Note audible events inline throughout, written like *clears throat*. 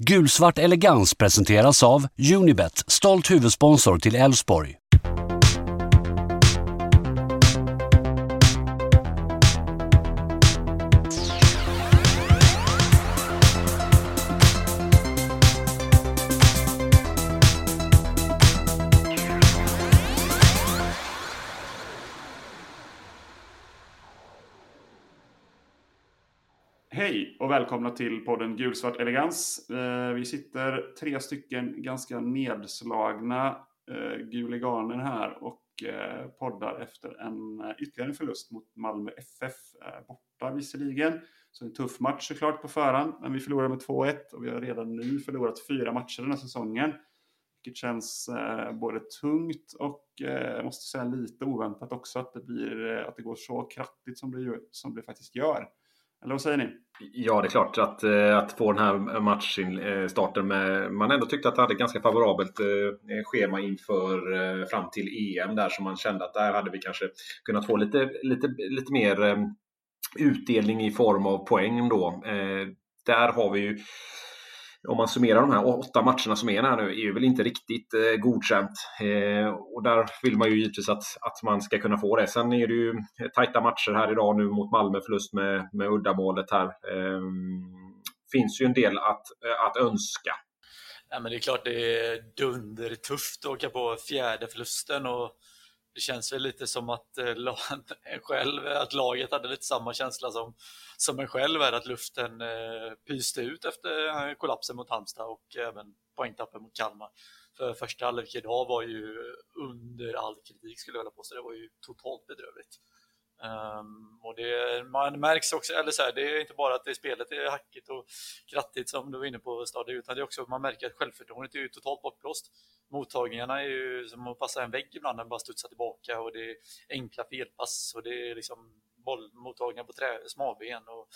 Gulsvart elegans presenteras av Unibet, stolt huvudsponsor till Elfsborg. Välkomna till podden Gulsvart Elegans. Eh, vi sitter tre stycken ganska nedslagna eh, guliganer här och eh, poddar efter en ytterligare förlust mot Malmö FF. Borta visserligen, så en tuff match såklart på förhand, men vi förlorade med 2-1 och vi har redan nu förlorat fyra matcher den här säsongen. Vilket känns både tungt och jag måste säga lite oväntat också att det, blir, att det går så krattigt som det, som det faktiskt gör. Eller vad säger ni? Ja, det är klart att, eh, att få den här matchstarten eh, med... Man ändå tyckte att det hade ett ganska favorabelt eh, schema inför fram till EM där som man kände att där hade vi kanske kunnat få lite, lite, lite mer utdelning i form av poäng då. Där har vi ju om man summerar de här åtta matcherna som är här nu, är ju väl inte riktigt eh, godkänt. Eh, och där vill man ju givetvis att, att man ska kunna få det. Sen är det ju eh, tajta matcher här idag nu mot Malmö, förlust med, med uddamålet här. Eh, finns ju en del att, eh, att önska. Ja, men det är klart det är dundertufft att åka på fjärde förlusten och det känns väl lite som att, eh, *laughs* själv, att laget hade lite samma känsla som, som en själv är, att luften eh, pyste ut efter eh, kollapsen mot Halmstad och även poängtappen mot Kalmar. För första halvlek idag var ju under all kritik skulle jag vilja påstå, det var ju totalt bedrövligt. Um, och det man märks också, eller så här, det är inte bara att det spelet är hackigt och krattigt som du var inne på Stadion, utan det är också att man märker att självförtroendet är ju totalt bortblåst. Mottagningarna är ju som att passa en vägg ibland den bara studsar tillbaka och det är enkla felpass och det är liksom bollmottagningar på trä, smalben. Och,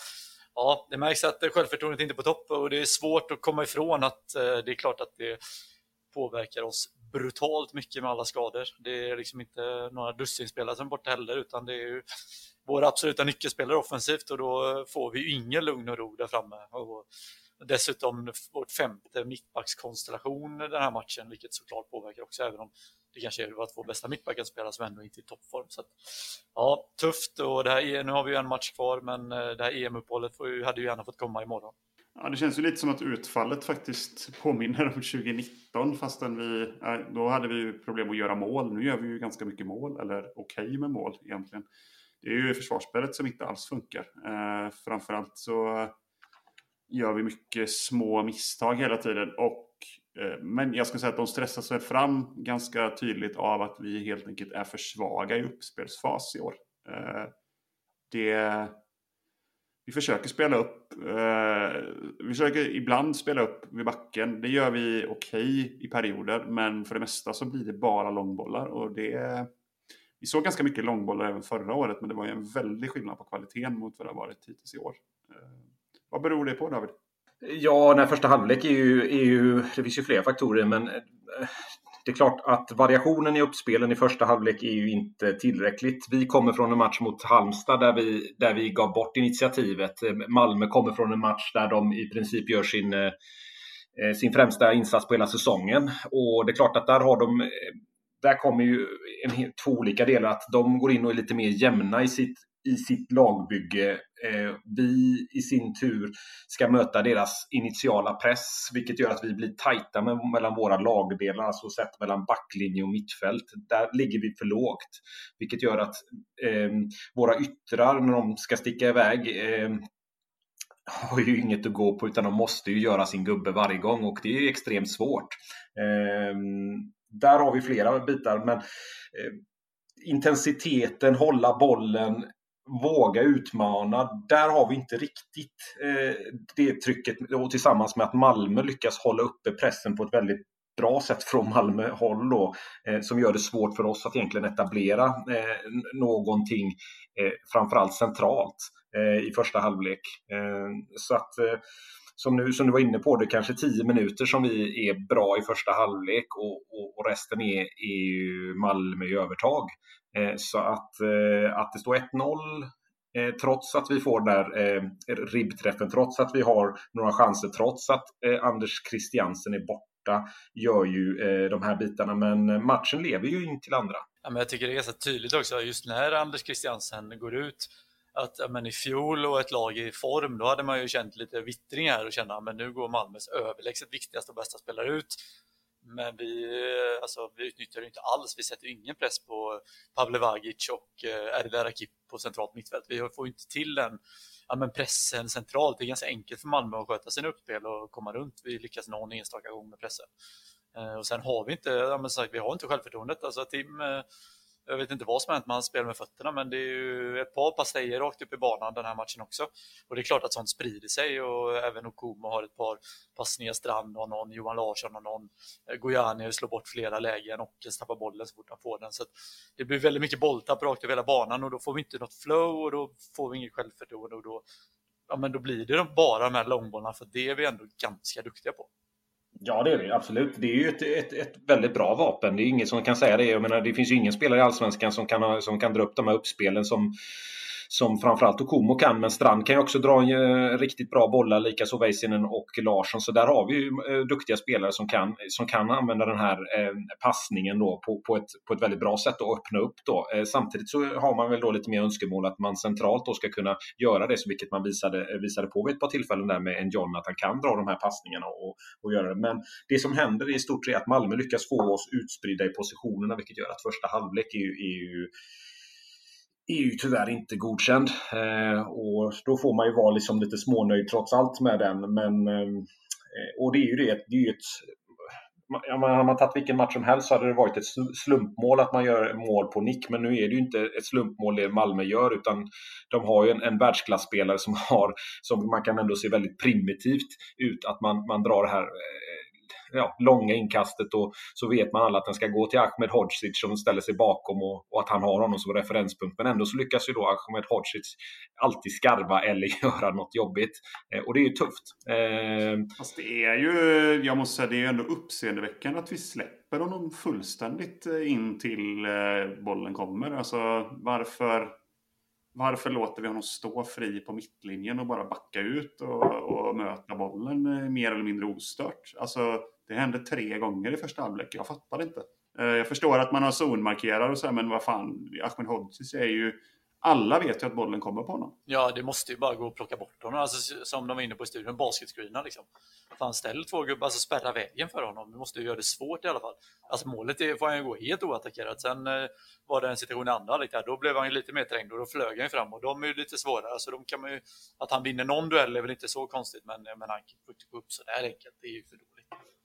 ja, det märks att självförtroendet inte är på topp och det är svårt att komma ifrån att eh, det är klart att det påverkar oss brutalt mycket med alla skador. Det är liksom inte några dussinspelare som är borta heller, utan det är ju våra absoluta nyckelspelare offensivt och då får vi ju ingen lugn och ro där framme. Och dessutom vårt femte mittbackskonstellation den här matchen, vilket såklart påverkar också, även om det kanske är våra två bästa mittbackar som som ändå inte är i toppform. Så att, ja, tufft och det här, nu har vi ju en match kvar, men eh, det här EM-uppehållet hade ju gärna fått komma imorgon. Ja, det känns ju lite som att utfallet faktiskt påminner om 2019 fastän vi, då hade vi ju problem att göra mål. Nu gör vi ju ganska mycket mål, eller okej okay med mål egentligen. Det är ju försvarsspelet som inte alls funkar. Eh, framförallt så gör vi mycket små misstag hela tiden. Och, eh, men jag ska säga att de stressas sig fram ganska tydligt av att vi helt enkelt är för svaga i uppspelsfas i år. Eh, det vi försöker spela upp. Eh, vi försöker ibland spela upp vid backen. Det gör vi okej okay i perioder, men för det mesta så blir det bara långbollar. Och det, vi såg ganska mycket långbollar även förra året, men det var ju en väldig skillnad på kvaliteten mot vad det har varit hittills i år. Eh, vad beror det på David? Ja, den första halvlek är ju, är ju, det finns ju flera faktorer, men eh, det är klart att variationen i uppspelen i första halvlek är ju inte tillräckligt. Vi kommer från en match mot Halmstad där vi, där vi gav bort initiativet. Malmö kommer från en match där de i princip gör sin, eh, sin främsta insats på hela säsongen. Och det är klart att där har de eh, där kommer ju en, två olika delar. Att de går in och är lite mer jämna i sitt i sitt lagbygge. Eh, vi i sin tur ska möta deras initiala press, vilket gör att vi blir tajta med, mellan våra lagdelar, alltså sett mellan backlinje och mittfält. Där ligger vi för lågt, vilket gör att eh, våra yttrar, när de ska sticka iväg, eh, har ju inget att gå på utan de måste ju göra sin gubbe varje gång och det är extremt svårt. Eh, där har vi flera bitar, men eh, intensiteten, hålla bollen, våga utmana. Där har vi inte riktigt eh, det trycket och tillsammans med att Malmö lyckas hålla uppe pressen på ett väldigt bra sätt från Malmö håll då, eh, som gör det svårt för oss att egentligen etablera eh, någonting, eh, framförallt centralt eh, i första halvlek. Eh, så att eh, som, nu, som du var inne på, det är kanske tio minuter som vi är bra i första halvlek och, och, och resten är, är Malmö i övertag. Eh, så att, eh, att det står 1-0 Eh, trots att vi får den där eh, ribbträffen, trots att vi har några chanser, trots att eh, Anders Christiansen är borta, gör ju eh, de här bitarna. Men eh, matchen lever ju in till andra. Ja, men jag tycker det är ganska tydligt också, just när Anders Christiansen går ut, att ja, men i fjol och ett lag i form, då hade man ju känt lite vittring här och känna att nu går Malmös överlägset viktigaste och bästa spelare ut. Men vi, eh, alltså, vi utnyttjar det inte alls. Vi sätter ingen press på Pavle Vagic och eh, Erdal Rakip på centralt mittfält. Vi får inte till den ja, men pressen centralt. Det är ganska enkelt för Malmö att sköta sina uppspel och komma runt. Vi lyckas någon enstaka gång med pressen. Eh, och sen har vi inte, ja, men sagt, vi har inte självförtroendet. Alltså Tim jag vet inte vad som hänt med hans spel med fötterna, men det är ju ett par pastejer rakt upp i banan den här matchen också. Och det är klart att sånt sprider sig och även Okumo har ett par passningar, Strand och någon, Johan Larsson och någon. Eh, Gojani slår bort flera lägen och tappar bollen så fort han får den. Så det blir väldigt mycket bolltapp rakt över hela banan och då får vi inte något flow och då får vi inget självförtroende och då, ja, men då blir det bara de här långbollarna för det är vi ändå ganska duktiga på. Ja, det är det absolut. Det är ju ett, ett, ett väldigt bra vapen. Det är ingen som kan säga det. Jag menar, det finns ju ingen spelare i Allsvenskan som kan, som kan dra upp de här uppspelen som som framförallt Okomo kan, men Strand kan ju också dra en, eh, riktigt bra bollar, likaså Väisänen och Larsson. Så där har vi ju eh, duktiga spelare som kan, som kan använda den här eh, passningen då på, på, ett, på ett väldigt bra sätt och öppna upp. Då. Samtidigt så har man väl då lite mer önskemål att man centralt då ska kunna göra det, vilket man visade, visade på vid ett par tillfällen där med en John, att han kan dra de här passningarna och, och göra det. Men det som händer i stort är att Malmö lyckas få oss utspridda i positionerna, vilket gör att första halvlek är ju, är ju är ju tyvärr inte godkänd. Eh, och då får man ju vara liksom lite smånöjd trots allt med den. Men, eh, eh och det är ju det, det är ju ett Ja, man, har man tagit vilken match som helst så hade det varit ett slumpmål att man gör mål på nick. Men nu är det ju inte ett slumpmål det Malmö gör utan de har ju en, en världsklasspelare som har, som man kan ändå se väldigt primitivt ut, att man, man drar det här eh, ja, långa inkastet och så vet man alla att den ska gå till Ahmed Hodzic som ställer sig bakom och, och, att han har honom som referenspunkt. Men ändå så lyckas ju då Ahmed Hodzic alltid skarva eller *laughs* göra något jobbigt. Eh, och det är ju tufft. Eh... Fast det är ju, jag måste säga, det är ju ändå uppseendeväckande att vi släpper honom fullständigt eh, in till eh, bollen kommer. Alltså varför varför låter vi honom stå fri på mittlinjen och bara backa ut och, och möta bollen eh, mer eller mindre ostört? Alltså, det hände tre gånger i första halvlek. Jag fattar inte. Eh, jag förstår att man har zonmarkerare och så, men vad fan, Ahmed Hodzic är ju alla vet ju att bollen kommer på honom. Ja, det måste ju bara gå att plocka bort honom. Alltså, som de var inne på i studion, basketscreena liksom. Fan, ställ två gubbar, alltså spärra vägen för honom. Du måste ju göra det svårt i alla fall. Alltså målet är, får han ju gå helt oattackerad. Sen eh, var det en situation i andra halvlek då blev han ju lite mer trängd och då flög han ju fram och de är ju lite svårare. Alltså, de kan man ju, att han vinner någon duell är väl inte så konstigt, men, eh, men han kan gå upp så där enkelt, det är ju för dåligt.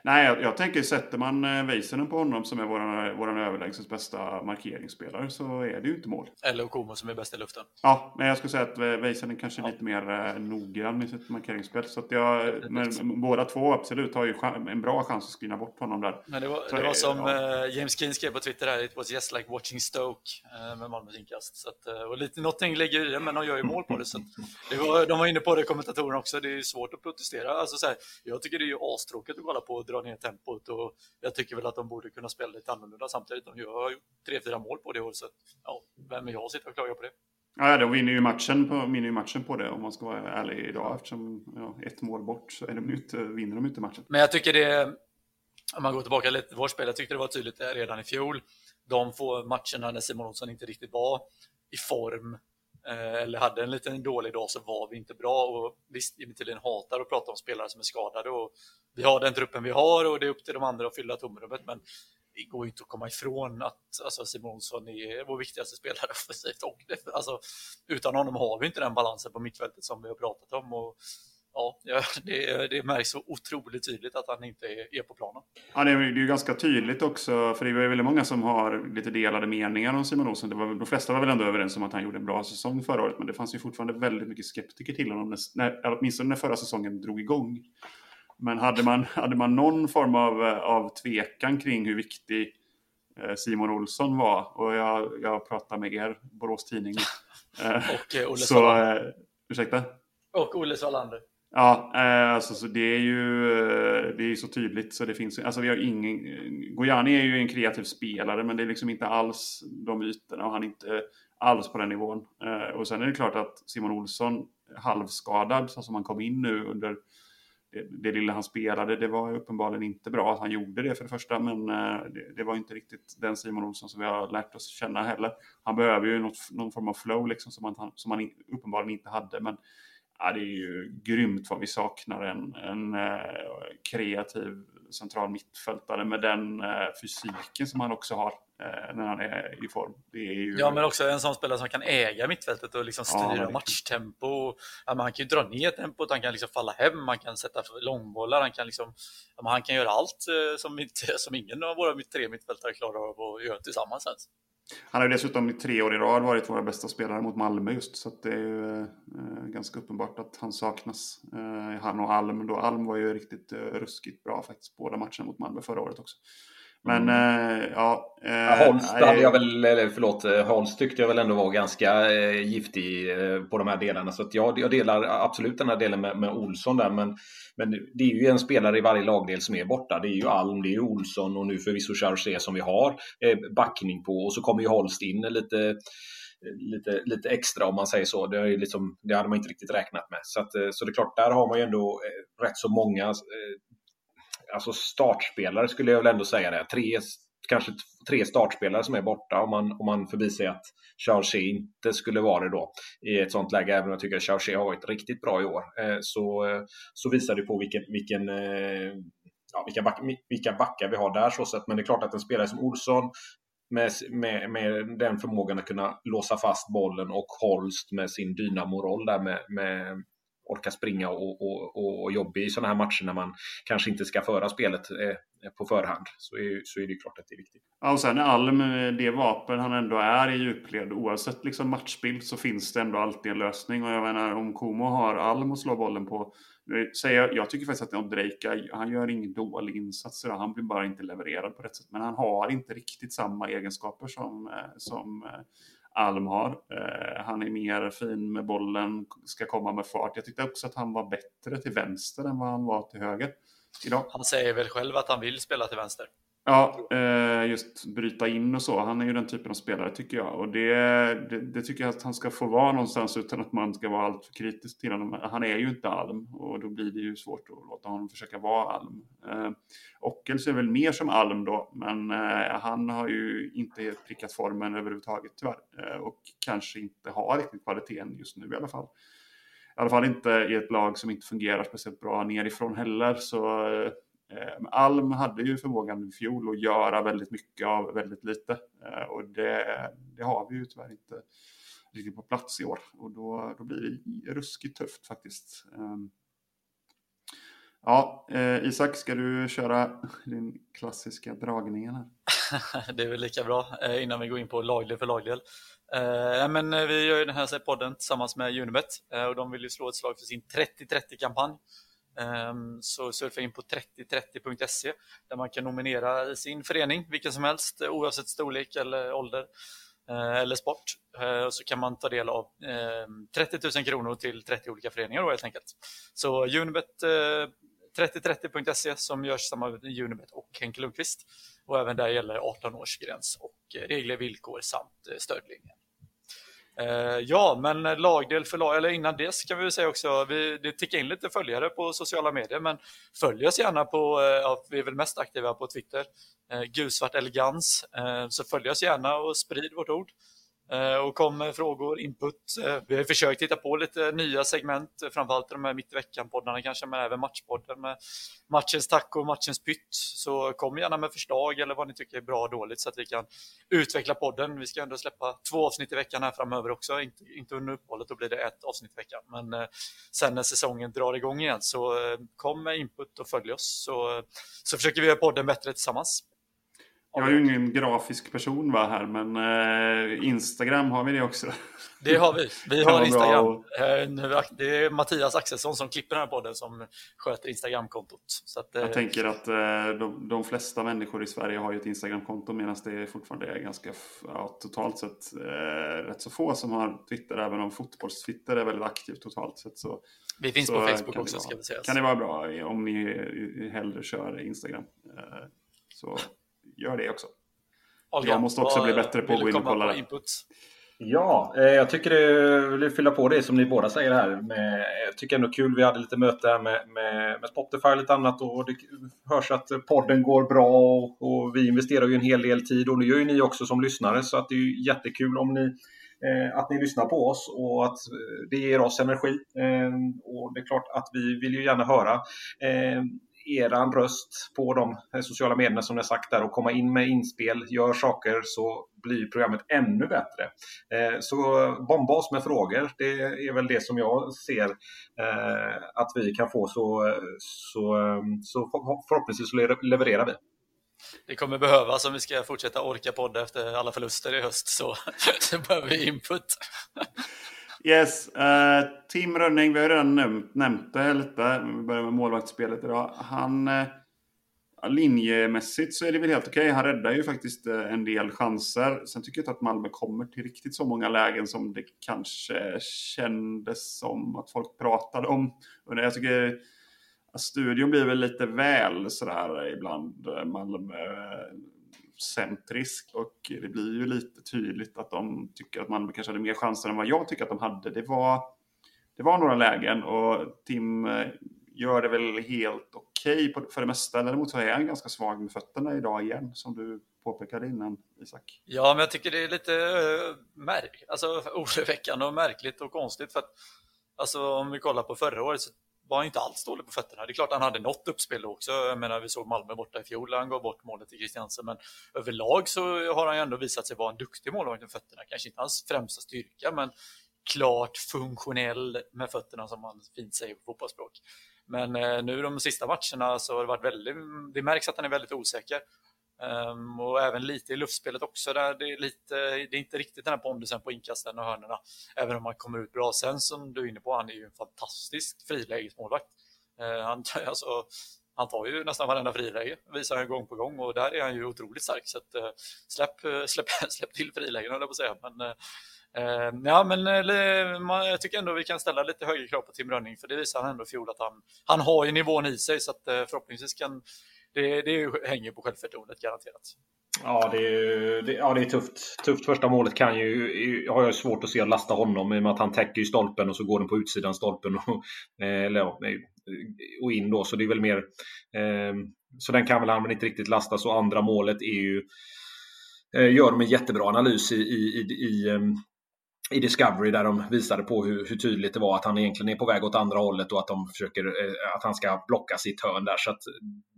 Nej, jag, jag tänker sätter man eh, Väisänen på honom som är vår, vår överlägset bästa markeringsspelare så är det ju inte mål. Eller Okomo som är bäst i luften. Ja, men jag skulle säga att Väisänen kanske är ja. lite mer eh, noggrann med sitt markeringsspel. Så att jag, men, båda två absolut har ju en bra chans att skriva bort honom där. Men det var, det var som ja. Eh, James Keane skrev på Twitter här, it was just like watching Stoke med Malmös inkast. Så att, och lite, någonting lägger i det, men de gör ju mål på det. Så det var, de var inne på det, kommentatorerna också, det är svårt att protestera. Alltså, så här, jag tycker det är ju astråkigt att kolla på dra ner tempot och jag tycker väl att de borde kunna spela lite annorlunda samtidigt. De gjort tre, fyra mål på det och så ja, vem är jag att sitta och klaga på det? Ja, de vinner ju matchen på, vinner ju matchen på det om man ska vara ärlig idag eftersom ja, ett mål bort så är de inte, vinner de inte matchen. Men jag tycker det, om man går tillbaka lite till vårt spel, jag tyckte det var tydligt redan i fjol. De få matcherna när Simon Olsson inte riktigt var i form Eh, eller hade en liten dålig dag så var vi inte bra. Och visst, Jimmy Tillin hatar att prata om spelare som är skadade och vi har den truppen vi har och det är upp till de andra att fylla tomrummet. Men det går ju inte att komma ifrån att alltså, Simonsson är vår viktigaste spelare *laughs* offensivt och alltså, utan honom har vi inte den balansen på mittfältet som vi har pratat om. Och ja, det, det märks så otroligt tydligt att han inte är, är på planen. Ja, det är, ju ganska tydligt också, för det är väldigt många som har lite delade meningar om Simon Olsson. Det var, de flesta var väl ändå överens om att han gjorde en bra säsong förra året, men det fanns ju fortfarande väldigt mycket skeptiker till honom, när, åtminstone när förra säsongen drog igång. Men hade man, hade man någon form av, av tvekan kring hur viktig eh, Simon Olsson var, och jag, jag pratar med er, Borås Tidning. *laughs* och eh, Olle så, eh, Ursäkta? Och Olle Svalander. Ja, eh, alltså så det är ju eh, det är så tydligt så det finns alltså vi har ingen Gojani är ju en kreativ spelare men det är liksom inte alls de ytorna och han är inte alls på den nivån. Eh, och sen är det klart att Simon Olsson halvskadad så som han kom in nu under det, det lilla han spelade, det var uppenbarligen inte bra att han gjorde det för det första, men det, det, var inte riktigt den Simon Olsson som vi har lärt oss känna heller. Han behöver ju något, någon form av flow liksom som han, som han uppenbarligen inte hade, men ja, det är ju grymt vad vi saknar en, en eh, kreativ central mittfältare med den eh, fysiken som han också har eh, när han är i form. Det är ju... Ja, men också en sån spelare som kan äga mittfältet och liksom styra ja, matchtempo. Ja, man kan ju dra ner tempot, han kan liksom falla hem, man kan sätta långbollar, han kan, liksom, ja, han kan göra allt eh, som, som ingen av våra tre mittfältare klarar av att göra tillsammans ens. Han har ju dessutom i tre år i rad varit våra bästa spelare mot Malmö just. Så det är ju eh, ganska uppenbart att han saknas. Eh, han och Alm då. Alm var ju riktigt eh, ruskigt bra faktiskt båda matcherna mot Malmö förra året också. Men mm. äh, ja... Äh, Holst hade jag väl, eller förlåt, Holst tyckte jag väl ändå var ganska äh, giftig på de här delarna. Så jag, jag delar absolut den här delen med, med Olsson där. Men, men det är ju en spelare i varje lagdel som är borta. Det är ju Alm, det är ju Olsson och nu förvisso Chargé som vi har backning på. Och så kommer ju Holst in lite lite, lite extra om man säger så. Det, är liksom, det hade man inte riktigt räknat med. Så, att, så det är klart, där har man ju ändå rätt så många alltså startspelare skulle jag väl ändå säga det. Tre, kanske tre startspelare som är borta om man, om man förbiser att Charles inte skulle vara det då i ett sånt läge. Även om jag tycker att Charles har varit riktigt bra i år eh, så, så visar det på vilken, vilken eh, ja, vilka, back, vilka backar vi har där. Så sett. Men det är klart att en spelare som Olsson med, med, med den förmågan att kunna låsa fast bollen och Holst med sin dynamoroll där med, med orka springa och, och, och jobba i sådana här matcher när man kanske inte ska föra spelet eh, på förhand. Så är, så är det klart att det är viktigt. Ja, och sen Alm eh, det vapen han ändå är i djupled. Oavsett liksom matchbild så finns det ändå alltid en lösning. Och jag menar om Komo har Alm att slå bollen på. Eh, säger, jag tycker faktiskt att Ondrejka, han gör ingen dålig insats. Han blir bara inte levererad på rätt sätt. Men han har inte riktigt samma egenskaper som, eh, som eh, Alm har. Han är mer fin med bollen, ska komma med fart. Jag tyckte också att han var bättre till vänster än vad han var till höger idag. Han säger väl själv att han vill spela till vänster? Ja, eh, just bryta in och så. Han är ju den typen av spelare tycker jag. Och det, det, det, tycker jag att han ska få vara någonstans utan att man ska vara alltför kritisk till honom. Han är ju inte Alm och då blir det ju svårt att låta honom försöka vara Alm. Eh, Ockels är väl mer som Alm då, men eh, han har ju inte prickat formen överhuvudtaget tyvärr. Och kanske inte har riktigt kvaliteten just nu i alla fall. I alla fall inte i ett lag som inte fungerar speciellt bra nerifrån heller. Så Ehm, Alm hade ju förmågan i fjol att göra väldigt mycket av väldigt lite. Ehm, och det, det har vi ju tyvärr inte riktigt på plats i år. Och då, då blir det ruskigt tufft faktiskt. Ehm, ja, eh, Isak, ska du köra din klassiska dragning här? *laughs* det är väl lika bra eh, innan vi går in på lagdel för lagdel. Eh, men eh, vi gör ju den här podden tillsammans med Unibet och de vill ju slå ett slag för sin 30-30-kampanj. Ehm, så surfa in på 3030.se där man kan nominera sin förening, vilken som helst, eh, oavsett storlek eller ålder eh, eller sport. Eh, så kan man ta del av ehm, 30 000 kronor till 30 olika föreningar då helt enkelt. Så Unibet 3030.se som görs tillsammans med Unibet och Henke Lundqvist. Och även där gäller 18-årsgräns och regler, villkor samt stödlinjen. Eh, ja, men lagdel för lag, eller innan det kan vi säga också, vi, det tickar in lite följare på sociala medier, men följ oss gärna på, eh, ja, vi är väl mest aktiva på Twitter, eh, gulsvart elegans, eh, så följ oss gärna och sprid vårt ord. Eh, och kom med frågor, input. Eh, vi har försökt hitta på lite nya segment, eh, framförallt de här mitt i veckan-poddarna kanske, men även matchpodden med matchens tack och matchens pytt. Så kom gärna med förslag eller vad ni tycker är bra och dåligt så att vi kan utveckla podden. Vi ska ändå släppa två avsnitt i veckan här framöver också, inte, inte under uppehållet, då blir det ett avsnitt i veckan. Men sen när säsongen drar igång igen så kom med input och följ oss så, så försöker vi göra podden bättre tillsammans. Jag är ju ingen grafisk person va, här, men eh, Instagram har vi det också. Det har vi. Vi har Instagram. Eh, det är Mattias Axelsson som klipper den här podden som sköter Instagramkontot. Att, jag eh, tänker att eh, de, de, flesta människor i Sverige har ju ett Instagramkonto medan det fortfarande är ganska, ja, totalt sett, eh, rätt så få som har Twitter, även om fotbollstwitter är väldigt aktivt totalt sett. Så, vi finns så på Facebook också ska vi säga. Kan det vara bra om ni hellre kör Instagram. Så gör det också. Olga, jag måste också bli bättre på att gå in och kolla det. Ja, eh, jag tycker det vill fylla på det som ni båda säger här. Med, jag tycker ändå kul, vi hade lite möte här med, med, med Spotify och lite annat och det hörs att podden går bra och, och, vi investerar ju en hel del tid och det gör ju ni också som lyssnare så att det är jättekul om ni eh, att ni lyssnar på oss och att det ger oss energi. Eh, och det är klart att vi vill ju gärna höra eh, eran röst på de sociala medierna som ni har sagt där och komma in med inspel, gör saker så blir programmet ännu bättre. Eh, så bomba oss med frågor. Det är väl det som jag ser eh, att vi kan få så, så, så förhoppningsvis levererar vi. Det kommer behövas om vi ska fortsätta orka podda efter alla förluster i höst så, *laughs* så behöver vi input. Yes, uh, Tim Rönning, vi har redan nämnt, nämnt det lite. Vi börjar med målvaktsspelet idag. Han, uh, linjemässigt så är det väl helt okej. Okay. Han räddar ju faktiskt uh, en del chanser. Sen tycker jag inte att Malmö kommer till riktigt så många lägen som det kanske kändes som att folk pratade om. Jag tycker att studion blir väl lite väl sådär ibland Malmö centrisk och det blir ju lite tydligt att de tycker att Malmö kanske hade mer chanser än vad jag tycker att de hade. Det var, det var några lägen och Tim eh, gör det väl helt okej okay för det mesta. Däremot så är han ganska svag med fötterna idag igen, som du påpekade innan, Isak. Ja, men jag tycker det är lite eh, märk alltså, *laughs* oroväckande och märkligt och konstigt. för att Alltså om vi kollar på förra året så var han inte alls dålig på fötterna. Det är klart han hade något uppspel då också. Jag menar, vi såg Malmö borta i fjol, när han gav bort målet till Kristiansen. men överlag så har han ju ändå visat sig vara en duktig målvakt med fötterna. Kanske inte hans främsta styrka, men klart funktionell med fötterna som man fint säger på fotbollsspråk. Men eh, nu de sista matcherna så har det varit väldigt, det märks att han är väldigt osäker. Um, och även lite i luftspelet också. Där det, är lite, det är inte riktigt den här pondusen på inkasten och hörnorna. Även om han kommer ut bra. Sen som du är inne på, han är ju en fantastisk frilägesmålvakt. Uh, han, alltså, han tar ju nästan varenda friläge, visar han gång på gång och där är han ju otroligt stark. Så att, uh, släpp, eh, släpp, *laughs* släpp till frilägen höll jag på att säga. Men, uh, ja, men jag tycker ändå vi kan ställa lite högre krav på Tim Rönning för det visar han ändå i fjol att han, han har ju nivån i sig så att förhoppningsvis kan det, det hänger på självförtroendet garanterat. Ja, det är, det, ja, det är tufft. Tufft första målet kan ju, har jag svårt att se att lasta honom i och med att han täcker ju stolpen och så går den på utsidan stolpen och, *laughs* eh, eller, och in då. Så det är väl mer... Eh, så den kan väl han väl inte riktigt lasta. Så andra målet är ju... Eh, gör de en jättebra analys i, i, i, i eh, i Discovery där de visade på hur, hur, tydligt det var att han egentligen är på väg åt andra hållet och att de försöker eh, att han ska blocka sitt hörn där. Så att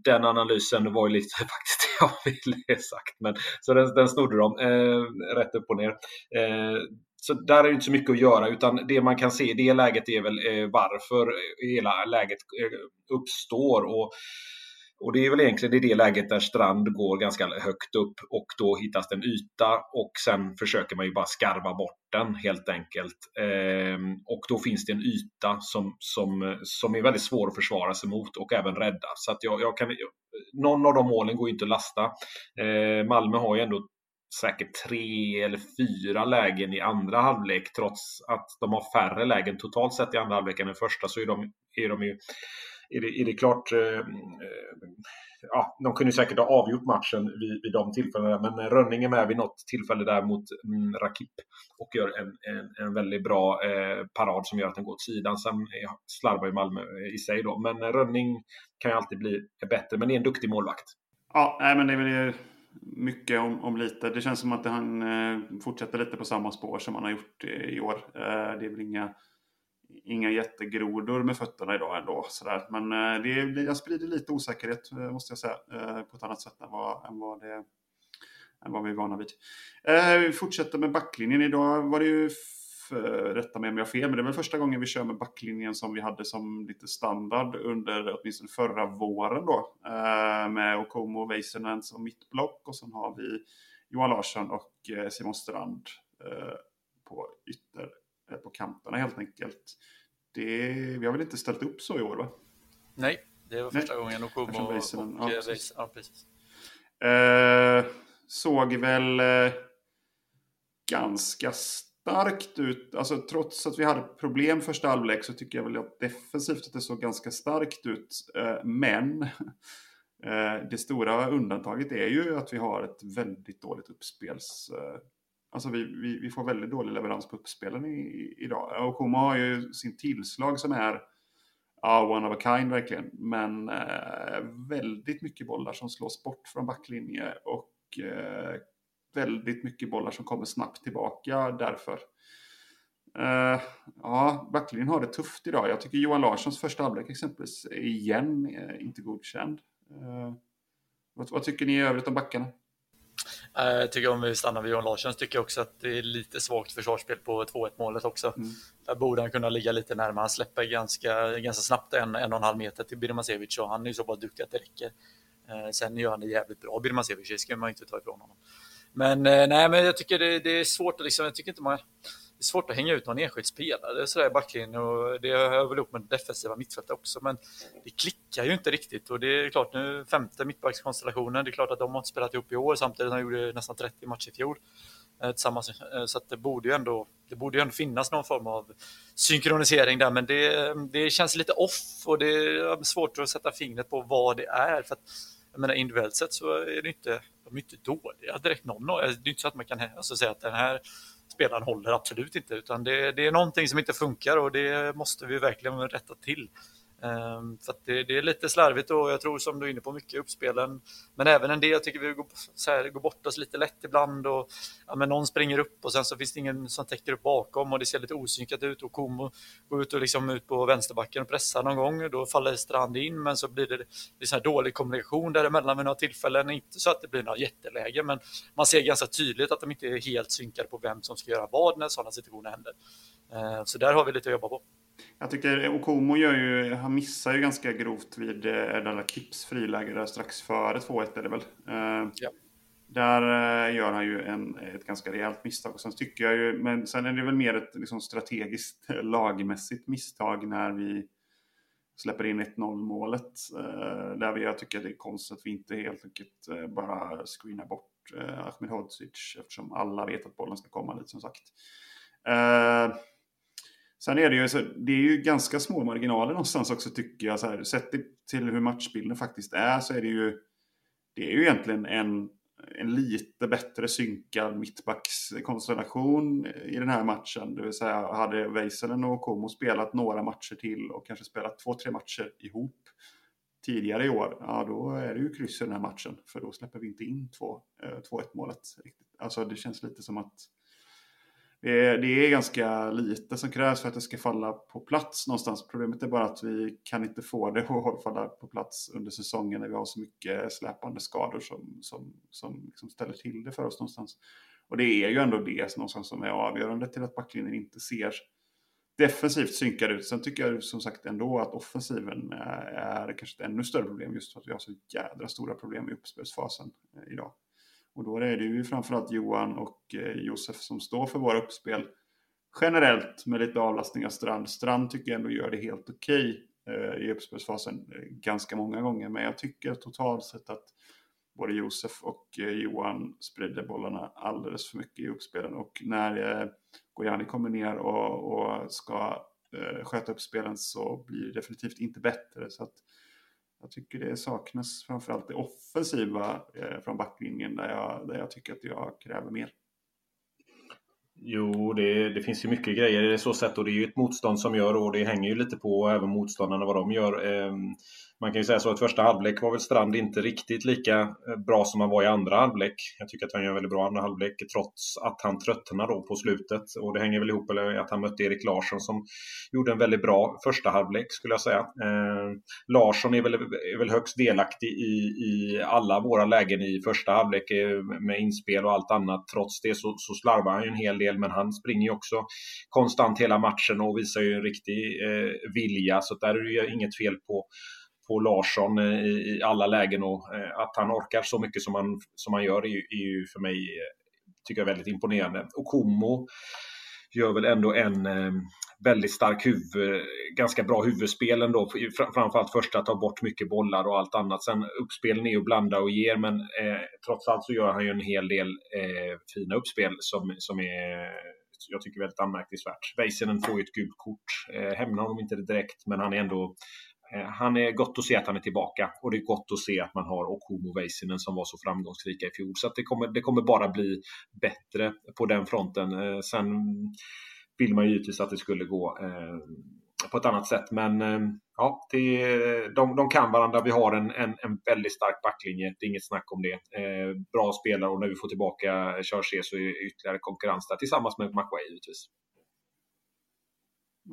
den analysen var ju lite *laughs* faktiskt det jag ville sagt. Men, så den, den snodde de eh, rätt upp och ner. Eh, så där är det inte så mycket att göra utan det man kan se i det läget är väl eh, varför hela läget eh, uppstår. Och och det är väl egentligen i det läget där Strand går ganska högt upp och då hittas det en yta och sen försöker man ju bara skarva bort den helt enkelt. Ehm, och då finns det en yta som, som, som är väldigt svår att försvara sig mot och även rädda. Så att jag, jag kan, någon av de målen går inte att lasta. Ehm, Malmö har ju ändå säkert tre eller fyra lägen i andra halvlek trots att de har färre lägen totalt sett i andra halvlek än i första så är de, är de ju är det, är det klart eh, eh ja, de kunde säkert ha avgjort matchen vid, vid de tillfällena, men Rönning är med vid något tillfälle där mot mm, Rakip och gör en, en, en väldigt bra eh, parad som gör att den går åt sidan. Sen slarvar ju Malmö eh, i sig då, men Rönning kan ju alltid bli bättre, men det är en duktig målvakt. Ja, nej, men det är väl mycket om, om lite. Det känns som att han eh, fortsätter lite på samma spår som han har gjort i år. Eh, det är väl inga inga jättegrodor med fötterna idag ändå. Sådär. Men eh, det, jag sprider lite osäkerhet eh, måste jag säga eh, på ett annat sätt än vad, än vad, det, än vad vi är vana vid. Eh, vi fortsätter med backlinjen. Idag var det ju rätta mig om jag har fel, men det är väl första gången vi kör med backlinjen som vi hade som lite standard under åtminstone förra våren då. Med Okomo och Väisänen som mittblock och sen har vi Johan Larsson och Simon Strand på ytter, på kanterna helt enkelt. Det, vi har väl inte ställt upp så i år va? Nej, det var första Nej. gången Okomo och, Väisänen, ja, precis. Ja, precis. Eh, såg väl eh, ganska starkt ut. Alltså trots att vi hade problem första halvlek så tycker jag väl att defensivt att det såg ganska starkt ut. Eh, men eh, det stora undantaget är ju att vi har ett väldigt dåligt uppspels... Alltså vi, vi, vi, får väldigt dålig leverans på uppspelen i, idag. Och Koma har ju sin tillslag som är ja, one of a kind verkligen. Men eh, väldigt mycket bollar som slås bort från backlinje och eh, väldigt mycket bollar som kommer snabbt tillbaka därför. Uh, ja, backlinjen har det tufft idag. Jag tycker Johan Larssons första halvlek exempelvis igen eh, inte godkänd. Uh, vad, vad, tycker ni i övrigt om backarna? Jag tycker om vi stannar vid Johan Larsson tycker jag också att det är lite svagt försvarsspel på 2-1 målet också. Mm. Där borde han kunna ligga lite närmare. Han släpper ganska, ganska snabbt en, en och en halv meter till Birmancevic och han är ju så bara duktig att det räcker. Sen gör han det jävligt bra, Birmancevic, det ska man inte ta ifrån honom. Men eh, nej, men jag tycker det, det är svårt liksom, jag tycker inte man det är svårt att hänga ut någon enskild spelare sådär i backlinjen och det hör väl ihop med defensiva mittfältet också. Men det klickar ju inte riktigt och det är klart nu femte mittbackskonstellationen. Det är klart att de har inte spelat ihop i år samtidigt som de gjorde nästan 30 matcher i fjol eh, tillsammans. Eh, så att det borde ju ändå, det borde ju ändå finnas någon form av synkronisering där, men det, det känns lite off och det är svårt att sätta fingret på vad det är. För att, jag menar, individuellt sett så är det inte de är inte dåliga direkt någon. Det är inte så att man kan alltså, säga att den här spelaren håller absolut inte, utan det, det, är någonting som inte funkar och det måste vi verkligen rätta till. Ehm, så det, det, är lite slarvigt och jag tror som du är inne på mycket uppspelen. Men även en del jag tycker vi går, så här, går bort oss lite lätt ibland och ja, men någon springer upp och sen så finns det ingen som täcker upp bakom och det ser lite osynkat ut och Komo går ut och liksom ut på vänsterbacken och pressar någon gång. Då faller Strand in men så blir det, det så här dålig kommunikation däremellan vid några tillfällen. Inte så att det blir några jätteläge men man ser ganska tydligt att de inte är helt synkade på vem som ska göra vad när sådana situationer händer. Ehm, så där har vi lite att jobba på. Jag tycker Okomo gör ju, han missar ju ganska grovt vid Erdala Kips friläge där strax före 2-1 är det väl. Eh, ja. Där eh, gör han ju en, ett ganska rejält misstag. Och sen tycker jag ju, men sen är det väl mer ett liksom, strategiskt lagmässigt misstag när vi släpper in 1-0 målet. Eh, där vi, jag tycker det är konstigt att vi inte helt enkelt bara screenar bort Ahmed Hodzic eftersom alla vet att bollen ska komma dit som sagt. Sen är det ju, så, det är ju ganska små marginaler någonstans också tycker jag. Så här, sett till hur matchbilden faktiskt är så är det ju, det är ju egentligen en, en lite bättre synkad mittbackskonstellation i den här matchen. Det vill säga hade Väisänen och Komo spelat några matcher till och kanske spelat två, tre matcher ihop tidigare i år, ja då är det ju kryss i den här matchen. För då släpper vi inte in 2-1 eh, målet. Alltså det känns lite som att det är, det är ganska lite som krävs för att det ska falla på plats någonstans. Problemet är bara att vi kan inte få det *laughs* att falla på plats under säsongen när vi har så mycket släpande skador som, som, som liksom ställer till det för oss någonstans. Och det är ju ändå det någonstans som är avgörande till att backlinjen inte ser defensivt synkad ut. Sen tycker jag som sagt ändå att offensiven eh, är, kanske ett ännu större problem just för att vi har så jädra stora problem i uppspelsfasen eh, idag. Och då är det ju framförallt Johan och eh, Josef som står för våra uppspel. Generellt med lite avlastning av Strand. Strand tycker jag ändå gör det helt okej okay, eh, i uppspelsfasen eh, ganska många gånger. Men jag tycker totalt sett att både Josef och eh, Johan sprider bollarna alldeles för mycket i uppspelen. Och när eh, Gojani kommer ner och, och ska sköta uppspelen så blir det definitivt inte bättre. Så att jag tycker det saknas framförallt det offensiva eh, från backlinjen där jag, där jag tycker att jag kräver mer. Jo, det, det, finns ju mycket grejer i det så sätt och det är ju ett motstånd som gör och det hänger ju lite på även motståndarna vad de gör. Ehm, man kan ju säga så att första halvlek var väl Strand inte riktigt lika eh, bra som han var i andra halvlek. Jag tycker att han gör en väldigt bra andra halvlek trots att han tröttnar då på slutet. Och det hänger väl ihop med att han mötte Erik Larsson som gjorde en väldigt bra första halvlek skulle jag säga. Eh, Larsson är väl, är väl högst delaktig i, i alla våra lägen i första halvlek eh, med inspel och allt annat. Trots det så, så slarvar han ju en hel del men han springer ju också konstant hela matchen och visar ju en riktig eh, vilja. Så där är det ju inget fel på på Larsson eh, i, i alla lägen och eh, att han orkar så mycket som han, som han gör är ju, är ju för mig eh, tycker jag väldigt imponerande. Och Komo gör väl ändå en väldigt stark huvud, ganska bra huvudspel ändå. Framförallt första, ta bort mycket bollar och allt annat. Sen uppspelen är ju blanda och ger, men eh, trots allt så gör han ju en hel del eh, fina uppspel som, som är jag tycker väldigt anmärkningsvärt. Väisänen får ju ett gult kort. Eh, hämnar honom inte direkt, men han är ändå Eh, han är gott att se att han är tillbaka och det är gott att se att man har Okumo Väisänen som var så framgångsrika i fjol. Så det, kommer, det kommer bara bli bättre på den fronten. Eh, sen vill man ju givetvis att det skulle gå eh, på ett annat sätt. Men ja, det, de, de kan varandra. Vi har en, en, en väldigt stark backlinje. Det är inget snack om det. bra spelare och när vi får tillbaka Chargé så är det ytterligare konkurrens där tillsammans med McWay givetvis.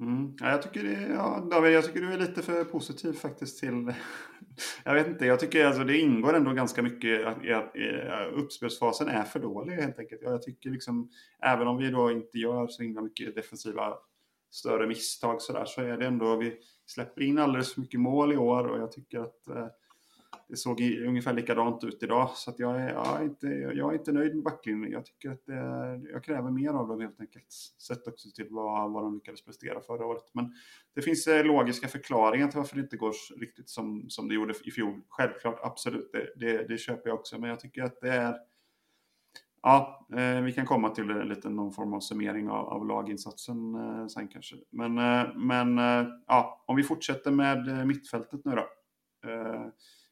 Mm. Ja, jag, tycker det, ja, David, jag tycker du är lite för positiv faktiskt till... *laughs* jag vet inte, jag tycker alltså det ingår ändå ganska mycket att, att uppspelsfasen är för dålig helt enkelt. Jag tycker liksom, även om vi då inte gör så himla mycket defensiva större misstag så där, så är det ändå, vi släpper in alldeles för mycket mål i år och jag tycker att eh, det såg ungefär likadant ut idag. Så att jag, är, jag, är inte, jag är inte nöjd med backlinjen. Jag tycker att det, jag kräver mer av dem helt enkelt. Sett också till vad, vad de lyckades prestera förra året. Men det finns eh, logiska förklaringar till varför det inte går riktigt som, som det gjorde i fjol. Självklart, absolut, det, det, det köper jag också. Men jag tycker att det är Ja, eh, vi kan komma till lite någon form av summering av, av laginsatsen eh, sen kanske. Men, eh, men eh, ja, om vi fortsätter med eh, mittfältet nu då.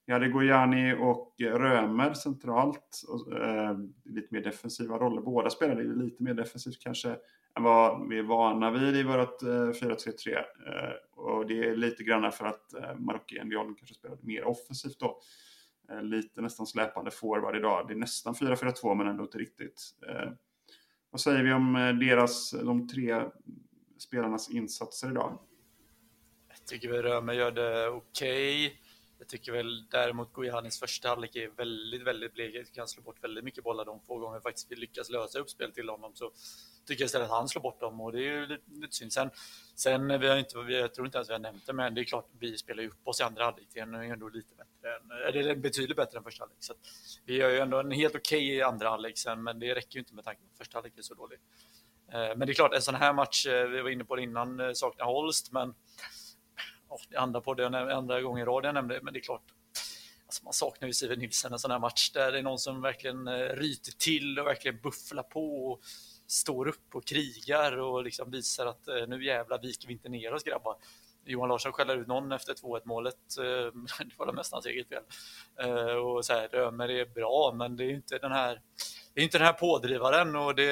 Vi hade Gojani och Römer centralt. Och, eh, lite mer defensiva roller. Båda spelade lite mer defensivt kanske än vad vi är vana vid i vårt eh, 4-3-3. Eh, och det är lite grann för att eh, Marocki Endion kanske spelade mer offensivt då. Eh, lite nästan släpande forward idag. Det är nästan 4-4-2 men ändå inte riktigt. Eh, vad säger vi om eh, deras, de tre spelarnas insatser idag? Jag tycker vi Römer gör det okej. Okay. Jag tycker väl däremot Gojanis första halvlek är väldigt, väldigt blek. Kan slå bort väldigt mycket bollar de få gånger faktiskt vi lyckas lösa uppspel till honom. Så tycker jag istället att han slår bort dem och det är ju lite, lite synd. Sen, sen vi har inte, jag tror inte ens vi har nämnt det, men det är klart vi spelar ju upp oss i andra halvlek. Det är ändå lite bättre, än, eller betydligt bättre än första halvlek. Så vi gör ju ändå en helt okej okay andra halvlek sen, men det räcker ju inte med tanke på att första halvlek är så dålig. Eh, men det är klart, en sån här match, eh, vi var inne på det innan, eh, saknar Holst, men i det andra på andra gången i rad jag nämnde, men det är klart. Alltså man saknar ju Steven Nilsen en sån här match där det är någon som verkligen eh, ryter till och verkligen bufflar på och står upp och krigar och liksom visar att eh, nu jävlar viker vi inte ner oss grabbar. Johan Larsson skäller ut någon efter 2-1 målet. Eh, *laughs* det var mest hans eget fel. Och så här, det är bra, men det är inte den här det är inte den här pådrivaren och det,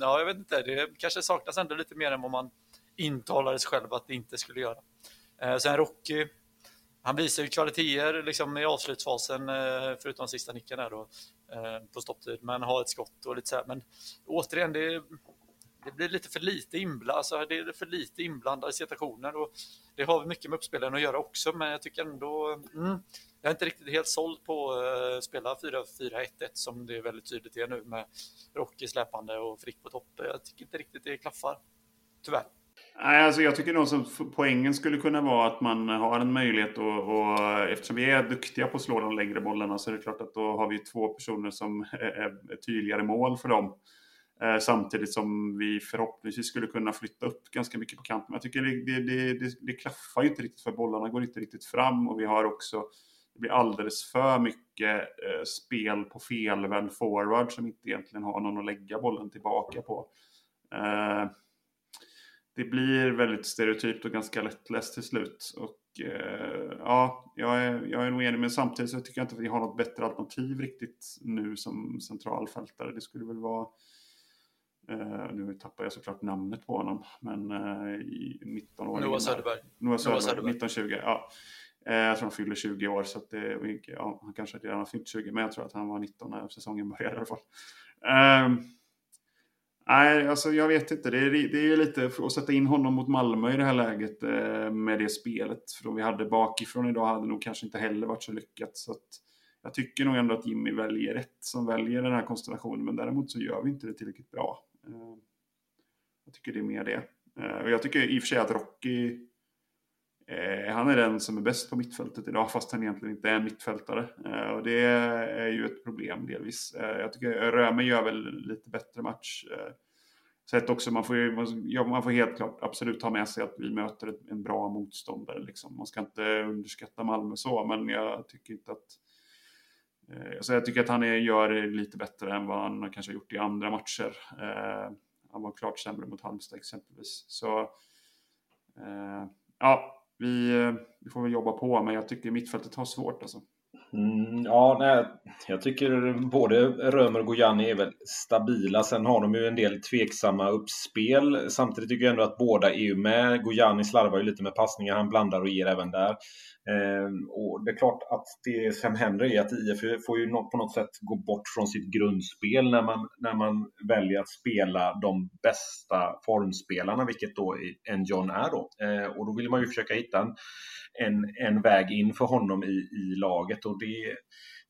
ja, jag vet inte, det kanske saknas ändå lite mer än vad man intalade sig själv att det inte skulle göra. Eh, sen Rocky, han visar ju kvaliteter liksom i avslutsfasen, eh, förutom sista nicken där då, eh, på stopptid, men har ett skott och lite så här. Men återigen, det, det blir lite för lite inblandat, alltså det är för lite inblandade situationer och det har mycket med uppspelen att göra också, men jag tycker ändå, mm, jag är inte riktigt helt såld på att spela 4-4-1-1 som det är väldigt tydligt är nu med Rocky släpande och Frick på topp. Jag tycker inte riktigt det klaffar, tyvärr. Nej, alltså jag tycker nog som poängen skulle kunna vara att man har en möjlighet och, och eftersom vi är duktiga på att slå de längre bollarna så är det klart att då har vi två personer som är, tydligare mål för dem. Eh, samtidigt som vi förhoppningsvis skulle kunna flytta upp ganska mycket på kanten. Jag tycker det, det, det, det klaffar inte riktigt för bollarna går inte riktigt fram och vi har också det blir alldeles för mycket eh, spel på felvänd forward som inte egentligen har någon att lägga bollen tillbaka på. Eh, Eh, det blir väldigt stereotypt och ganska lättläst till slut. Och eh, ja, jag är, jag är nog enig, men samtidigt så tycker jag inte att vi har något bättre alternativ riktigt nu som centralfältare. Det skulle väl vara Uh, nu tappar jag såklart namnet på honom, men i 19 år Noah Söderberg. Noah Söderberg, 1920. Ja. Eh, jag tror han fyller 20 år, så det, ja, han kanske redan har fyllt 20, men jag tror att han var 19 när säsongen började i alla fall. Um, nej, alltså jag vet inte. Det är, det är lite att sätta in honom mot Malmö i det här läget eh, med det spelet. För de vi hade bakifrån idag hade nog kanske inte heller varit så lyckat. Så att, jag tycker nog ändå att Jimmy väljer rätt som väljer den här konstellationen. Men däremot så gör vi inte det tillräckligt bra. Eh, jag tycker det är mer det. Eh, och jag tycker i och för sig att Rocky Eh, han är den som är bäst på mittfältet idag, fast han egentligen inte är en mittfältare. Eh, och det är ju ett problem delvis. Eh, jag tycker Röme gör väl lite bättre match. Eh, sett också, man får, ju, man får helt klart absolut ta med sig att vi möter en bra motståndare. Liksom. Man ska inte underskatta Malmö så, men jag tycker inte att... Så jag tycker att han är, gör det lite bättre än vad han kanske har gjort i andra matcher. Eh, han var klart sämre mot Halmstad exempelvis. Så ja, vi, eh, vi får väl jobba på, men jag tycker mittfältet har svårt alltså. Mm, ja, nej, jag tycker både Römer och Gojani är väl stabila. Sen har de ju en del tveksamma uppspel. Samtidigt tycker jag ändå att båda är ju med. Gojani slarvar ju lite med passningar. Han blandar och ger även där. Eh, och det är klart att det som händer är att IF får ju på något sätt gå bort från sitt grundspel när man, när man väljer att spela de bästa formspelarna, vilket då en John är då. Eh, och då vill man ju försöka hitta en, en, en väg in för honom i, i laget och det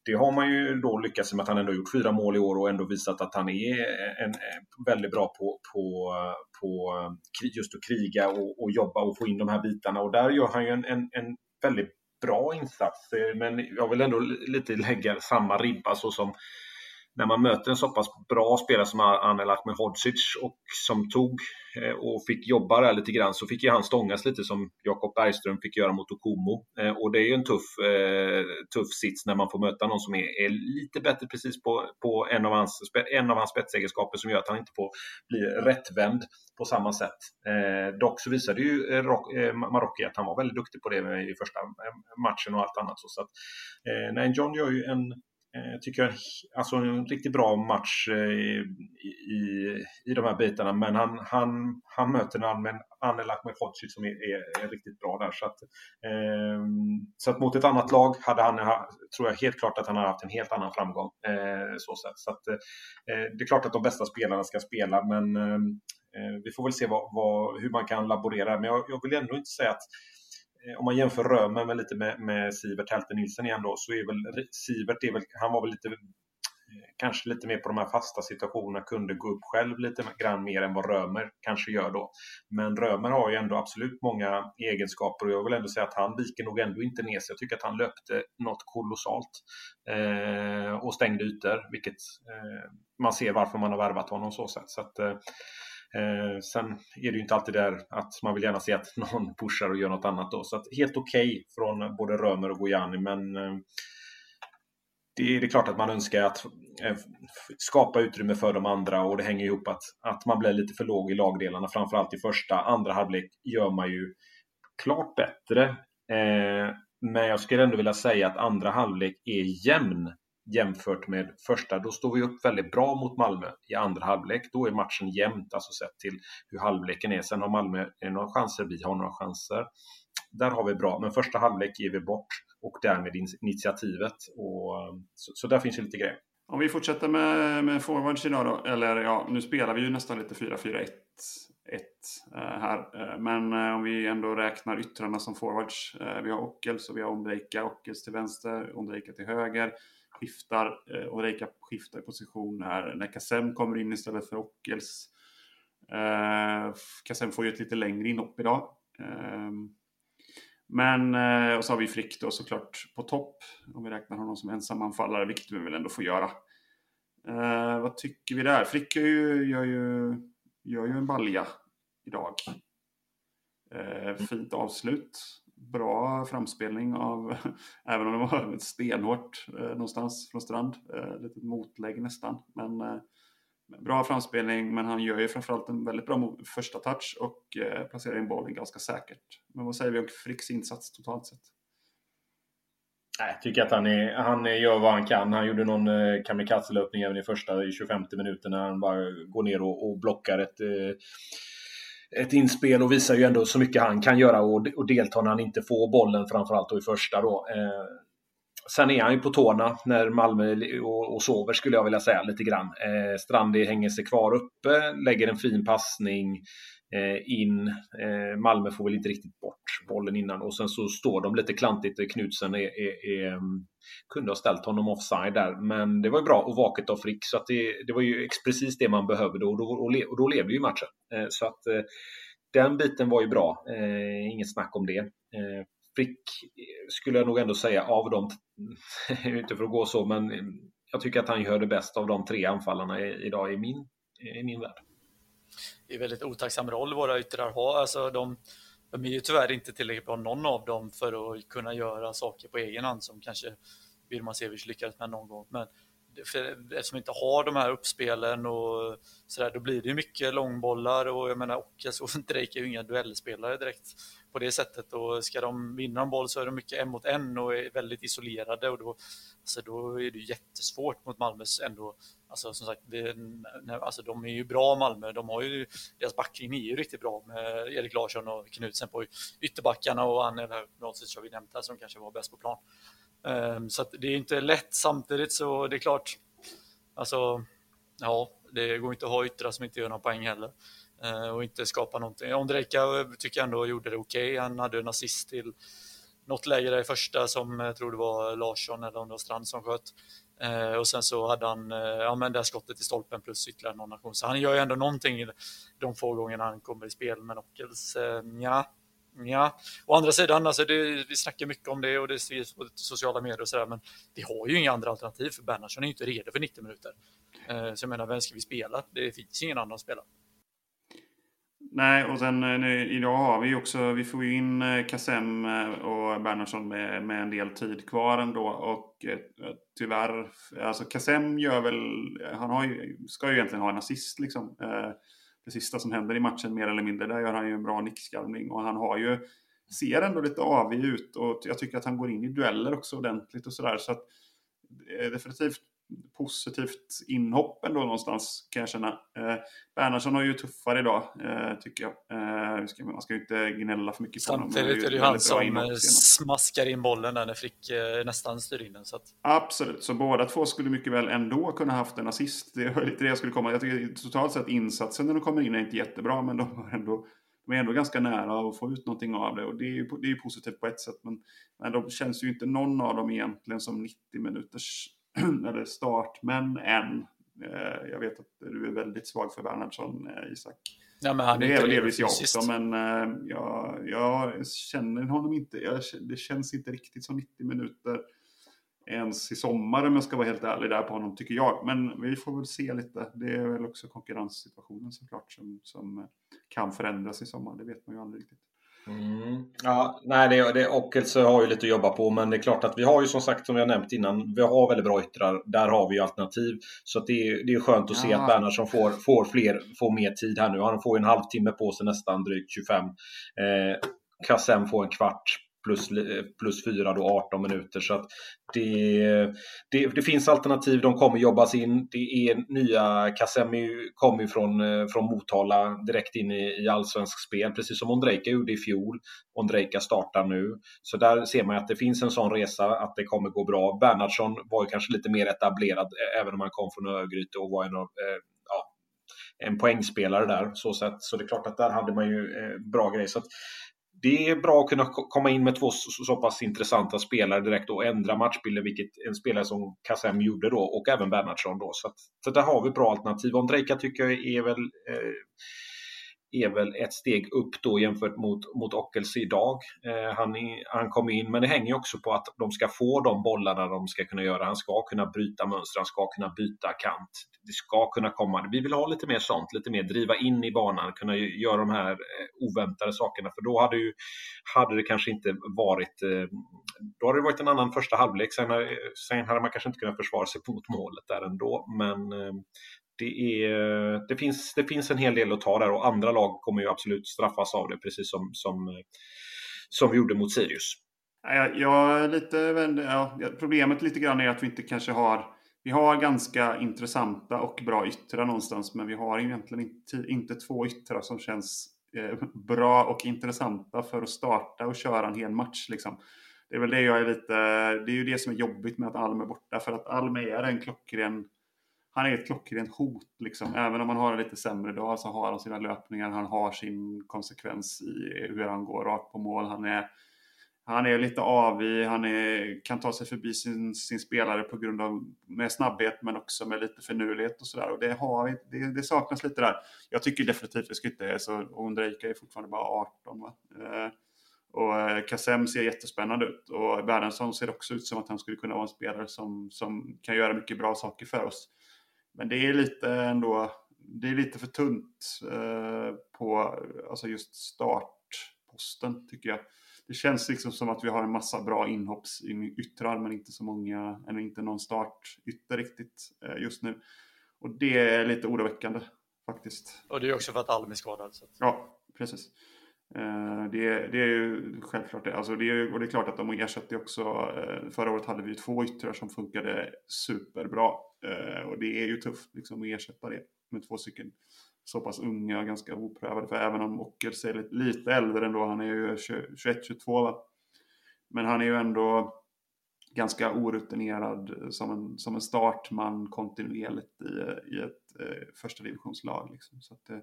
det har man ju då lyckats med att han ändå gjort fyra mål i år och ändå visat att han är en, väldigt bra på, på, på just att kriga och, och, jobba och få in de här bitarna. Och där gör han ju en, en, en väldigt bra insats. Eh, men jag vill ändå lite lägga samma ribba så som när man möter en så pass bra spelare som Anel Ahmedhodzic och som tog eh, och fick jobba där lite grann så fick ju han stångas lite som Jakob Bergström fick göra mot Okomo. Eh, och det är ju en tuff, eh, tuff sits när man får möta någon som är, är lite bättre precis på, på en, av hans, en av hans spetsegenskaper som gör att han inte får bli rättvänd på samma sätt. dock så visade ju Marocki att han var väldigt duktig på det i första matchen och allt annat. Så att, nej, John gör ju en Eh, jag tycker alltså en riktigt bra match eh, i, i, i de här bitarna. Men han, han, han möter en Anel Ahmedhodzic som är, är, är, riktigt bra där. Så att, eh, så att mot ett annat lag hade han, tror jag helt klart att han har haft en helt annan framgång. Eh, så sätt. så att, eh, det är klart att de bästa spelarna ska spela, men eh, eh vi får väl se vad, vad, hur man kan laborera. Men jag, jag vill ändå inte säga att Eh, Eh, om man jämför Römer med lite med, med Sivert Helte Nilsen igen då, så är väl Sivert, är väl, han var väl lite eh, kanske lite mer på de här fasta situationerna, kunde gå upp själv lite grann mer än vad Römer kanske gör då. Men Römer har ju ändå absolut många egenskaper och jag vill ändå säga att han viker nog ändå inte ner sig. Jag tycker att han löpte något kolossalt eh, och stängde ytor, vilket eh, man ser varför man har värvat honom så sätt. Så att, eh, Eh, sen är det ju inte alltid där att man vill gärna se att *laughs* någon pushar och gör något annat då. Så att helt okej okay från både Römer och Gojani, men eh, det är, det är klart att man önskar att eh, skapa utrymme för de andra och det hänger ihop att, att man blir lite för låg i lagdelarna, framförallt i första. Andra halvlek gör man ju klart bättre. Eh, men jag skulle ändå vilja säga att andra halvlek är jämn jämfört med första. Då står vi upp väldigt bra mot Malmö i andra halvlek. Då är matchen jämnt, alltså sett till hur halvleken är. Sen har Malmö några chanser, vi har några chanser. Där har vi bra, men första halvlek ger vi bort och därmed initiativet. Och, eh, så, så där finns ju lite grejer. Om vi fortsätter med, med forwards idag då, eller ja, nu spelar vi ju nästan lite 4-4-1 eh, här. Eh, men om vi ändå räknar yttrarna som forwards. Vi har Ockels och vi har Ondrejka. Ockels till vänster, Ondrejka till höger skiftar eh, och Reika skiftar position här när Kassem kommer in istället för Ockels. Eh, Kassem får ju ett lite längre inhopp idag. Ehm, eh, men, och så har vi Frick då såklart på topp, om vi räknar honom som ensam anfallare, vilket vi väl ändå får göra. Eh, vad tycker vi där? Frick gör ju, gör ju, gör ju en balja idag. Eh, fint avslut bra framspelning av, *laughs* även om det var stenhårt eh, någonstans från Strand. Eh, lite motlägg nästan. Men eh, bra framspelning, men han gör ju framförallt en väldigt bra första touch och eh, placerar in bollen ganska säkert. Men vad säger vi om Fricks insats totalt sett? Jag tycker att han, är, han gör vad han kan. Han gjorde någon eh, kamikaze-löpning även i första i 25 minuter när han bara går ner och, och blockar ett eh, ett inspel och visar ju ändå så mycket han kan göra och, och delta när han inte får bollen, framförallt då i första då. Eh, Sen är han ju på tårna när Malmö och, och sover skulle jag vilja säga lite grann. Eh, Strandi hänger sig kvar uppe, lägger en fin passning Eh, in. Eh, Malmö får väl inte riktigt bort bollen innan och sen så står de lite klantigt. Eh, Knutsen är, är, är, mm, kunde ha ställt honom offside där, men det var ju bra och vaket av Frick så att det, det var ju precis det man behövde och då, och, och då levde ju matchen. Så att den biten var ju bra, inget snack om det. Frick skulle jag nog ändå säga av dem, *laughs* inte för att gå så, men mm, jag tycker att han gör det bäst av de tre anfallarna idag i min, i min värld. Det är väldigt otacksam roll våra yttrar har. Alltså de, de är ju tyvärr inte tillräckligt bra, någon av dem, för att kunna göra saker på egen hand som kanske Birmancevic lyckades med någon gång. Men för, eftersom vi inte har de här uppspelen och sådär, då blir det mycket långbollar och jag menar Ockels och Drake är ju inga duellspelare direkt på det sättet och ska de vinna en boll så är de mycket en mot en och är väldigt isolerade och då, alltså då är det jättesvårt mot Malmös ändå. Alltså som sagt, det, alltså de är ju bra Malmö. De har ju, deras backlinje är ju riktigt bra med Erik Larsson och Knutsen på ytterbackarna och han eller Broncic har vi nämnt här som kanske var bäst på plan. Um, så det är inte lätt samtidigt så det är klart. Alltså, ja, det går inte att ha yttrar som inte gör några poäng heller. Eh, och inte skapa någonting. Ondrejka eh, tycker jag ändå gjorde det okej. Okay. Han hade en assist till något läge där i första som jag tror det var Larsson eller om det var Strand som sköt. Och sen så hade han ja, men det skottet i stolpen plus ytterligare någon aktion. Så han gör ju ändå någonting de få gångerna han kommer i spel. Men Ockels, ja, ja. Å andra sidan, alltså det, vi snackar mycket om det och det skrivs på sociala medier och sådär. Men vi har ju inga andra alternativ för Bernhardsson är ju inte redo för 90 minuter. Så jag menar, vem ska vi spela? Det finns ingen annan att spela. Nej, och sen eh, nu, idag har vi också, vi får ju in eh, Kassem eh, och Bernhardsson med, med en del tid kvar ändå och tyvärr, alltså Kassem gör väl, han har ju, ska ju egentligen ha en assist liksom. Det sista som händer i matchen mer eller mindre, där gör han ju en bra nickskarvning. och han har ju, ser ändå lite avig ut och jag tycker att han går in i dueller också ordentligt och sådär så att definitivt positivt inhopp ändå någonstans kan jag känna. Eh, Bernhardsson har ju tuffare idag eh, tycker jag. Eh, ska, man ska ju inte gnälla för mycket på honom. Samtidigt är det ju han som eh, smaskar in bollen där när Frick eh, nästan styr in den. Så att... Absolut, så båda två skulle mycket väl ändå kunna haft en assist. Det är lite det jag skulle komma. Jag tycker totalt sett insatsen när de kommer in är inte jättebra, men de har ändå de är ändå ganska nära att få ut någonting av det och det är ju, det är ju positivt på ett sätt men, men de känns ju inte någon av dem egentligen som 90 minuters *clears throat* eller start, men än. Eh, jag vet att du är väldigt svag för Bernhardsson, eh, Isak. Ja, men det är väl delvis jag också, men eh, jag, jag känner honom inte. Jag, det känns inte riktigt som 90 minuter ens i sommar om jag ska vara helt ärlig där på honom, tycker jag. Men vi får väl se lite. Det är väl också konkurrenssituationen såklart som, som kan förändras i sommar. Det vet man ju aldrig riktigt. Mm. Ja, nej, det, det, Ockelse har ju lite att jobba på, men det är klart att vi har ju som sagt, som jag nämnt innan, vi har väldigt bra yttrar. Där har vi ju alternativ. Så det, är, det är skönt att ja. se att Bernhardsson får, får, fler, får mer tid här nu. Han får ju en halvtimme på sig nästan, drygt 25. Eh, Kassem får en kvart plus, eh, plus 4 då 18 minuter. Så att det, det, det, finns alternativ, de kommer jobbas in. Det är nya, Kasemi kommer ju från, eh, från Motala direkt in i, i allsvensk spel, precis som Ondrejka gjorde i fjol. Ondrejka startar nu. Så där ser man att det finns en sån resa, att det kommer gå bra. Bernhardsson var ju kanske lite mer etablerad, eh, även om han kom från Örgryte och var en av eh, en poängspelare där. Så, sätt. så det är klart att där hade man ju eh, bra grejer. Så att, det är bra att kunna komma in med två så pass intressanta spelare direkt och ändra matchbilden, vilket en spelare som Kassem gjorde då och även Bernhardsson då. Så, att, så där har vi bra alternativ. Ondrejka tycker jag är väl eh, är väl ett steg upp då jämfört mot, mot Ockels idag. Eh, han, han kom in, men det hänger också på att de ska få de bollarna de ska kunna göra. Han ska kunna bryta mönster, han ska kunna byta kant. Det ska kunna komma. Vi vill ha lite mer sånt, lite mer driva in i banan, kunna göra de här eh, oväntade sakerna. För då hade, ju, hade det kanske inte varit eh, då hade det varit en annan första halvlek. Sen, eh, sen hade man kanske inte kunnat försvara sig mot målet där ändå. Men det, är, det, finns, det finns en hel del att ta där och andra lag kommer ju absolut straffas av det precis som, som, som vi gjorde mot Sirius. Jag, jag lite, ja, problemet lite grann är att vi inte kanske har vi har ganska intressanta och bra yttrar någonstans men vi har egentligen inte, inte två yttrar som känns eh, bra och intressanta för att starta och köra en hel match. Liksom. Det är väl det jag är lite, det är ju det som är jobbigt med att Alm är borta. För att Alm är en klockren, han är ett klockrent hot liksom. Även om han har en lite sämre dag så har han sina löpningar, han har sin konsekvens i hur han går rakt på mål. Han är, han är lite avig, han är, kan ta sig förbi sin, sin spelare på grund av med snabbhet men också med lite finurlighet och sådär. Och det, har, det, det, saknas lite där. Jag tycker definitivt att Skytte är så, och Ondrejka är fortfarande bara 18. Va? Eh, och eh, Kassem ser jättespännande ut och Bernhardsson ser också ut som att han skulle kunna vara en spelare som, som kan göra mycket bra saker för oss. Men det är lite ändå, det är lite för tunt eh, på alltså just startposten tycker jag. Det känns liksom som att vi har en massa bra inhoppsyttrar men inte så många, eller inte någon startytter riktigt eh, just nu. Och det är lite oroväckande faktiskt. Och det är också för att Alm är skadad. Så. Ja, precis. Eh, det, det, är ju självklart det. Alltså det är, och det är klart att de ersätter också. Förra året hade vi två yttrar som funkade superbra. Eh, och det är ju tufft liksom att ersätta det med två stycken så pass unga och ganska oprövade. För även om Ockels är lite, lite äldre ändå, han är ju 21-22 va. Men han är ju ändå ganska orutinerad eh, som en, som en startman kontinuerligt i, eh, i ett eh, första divisionslag. Liksom. Så att, eh,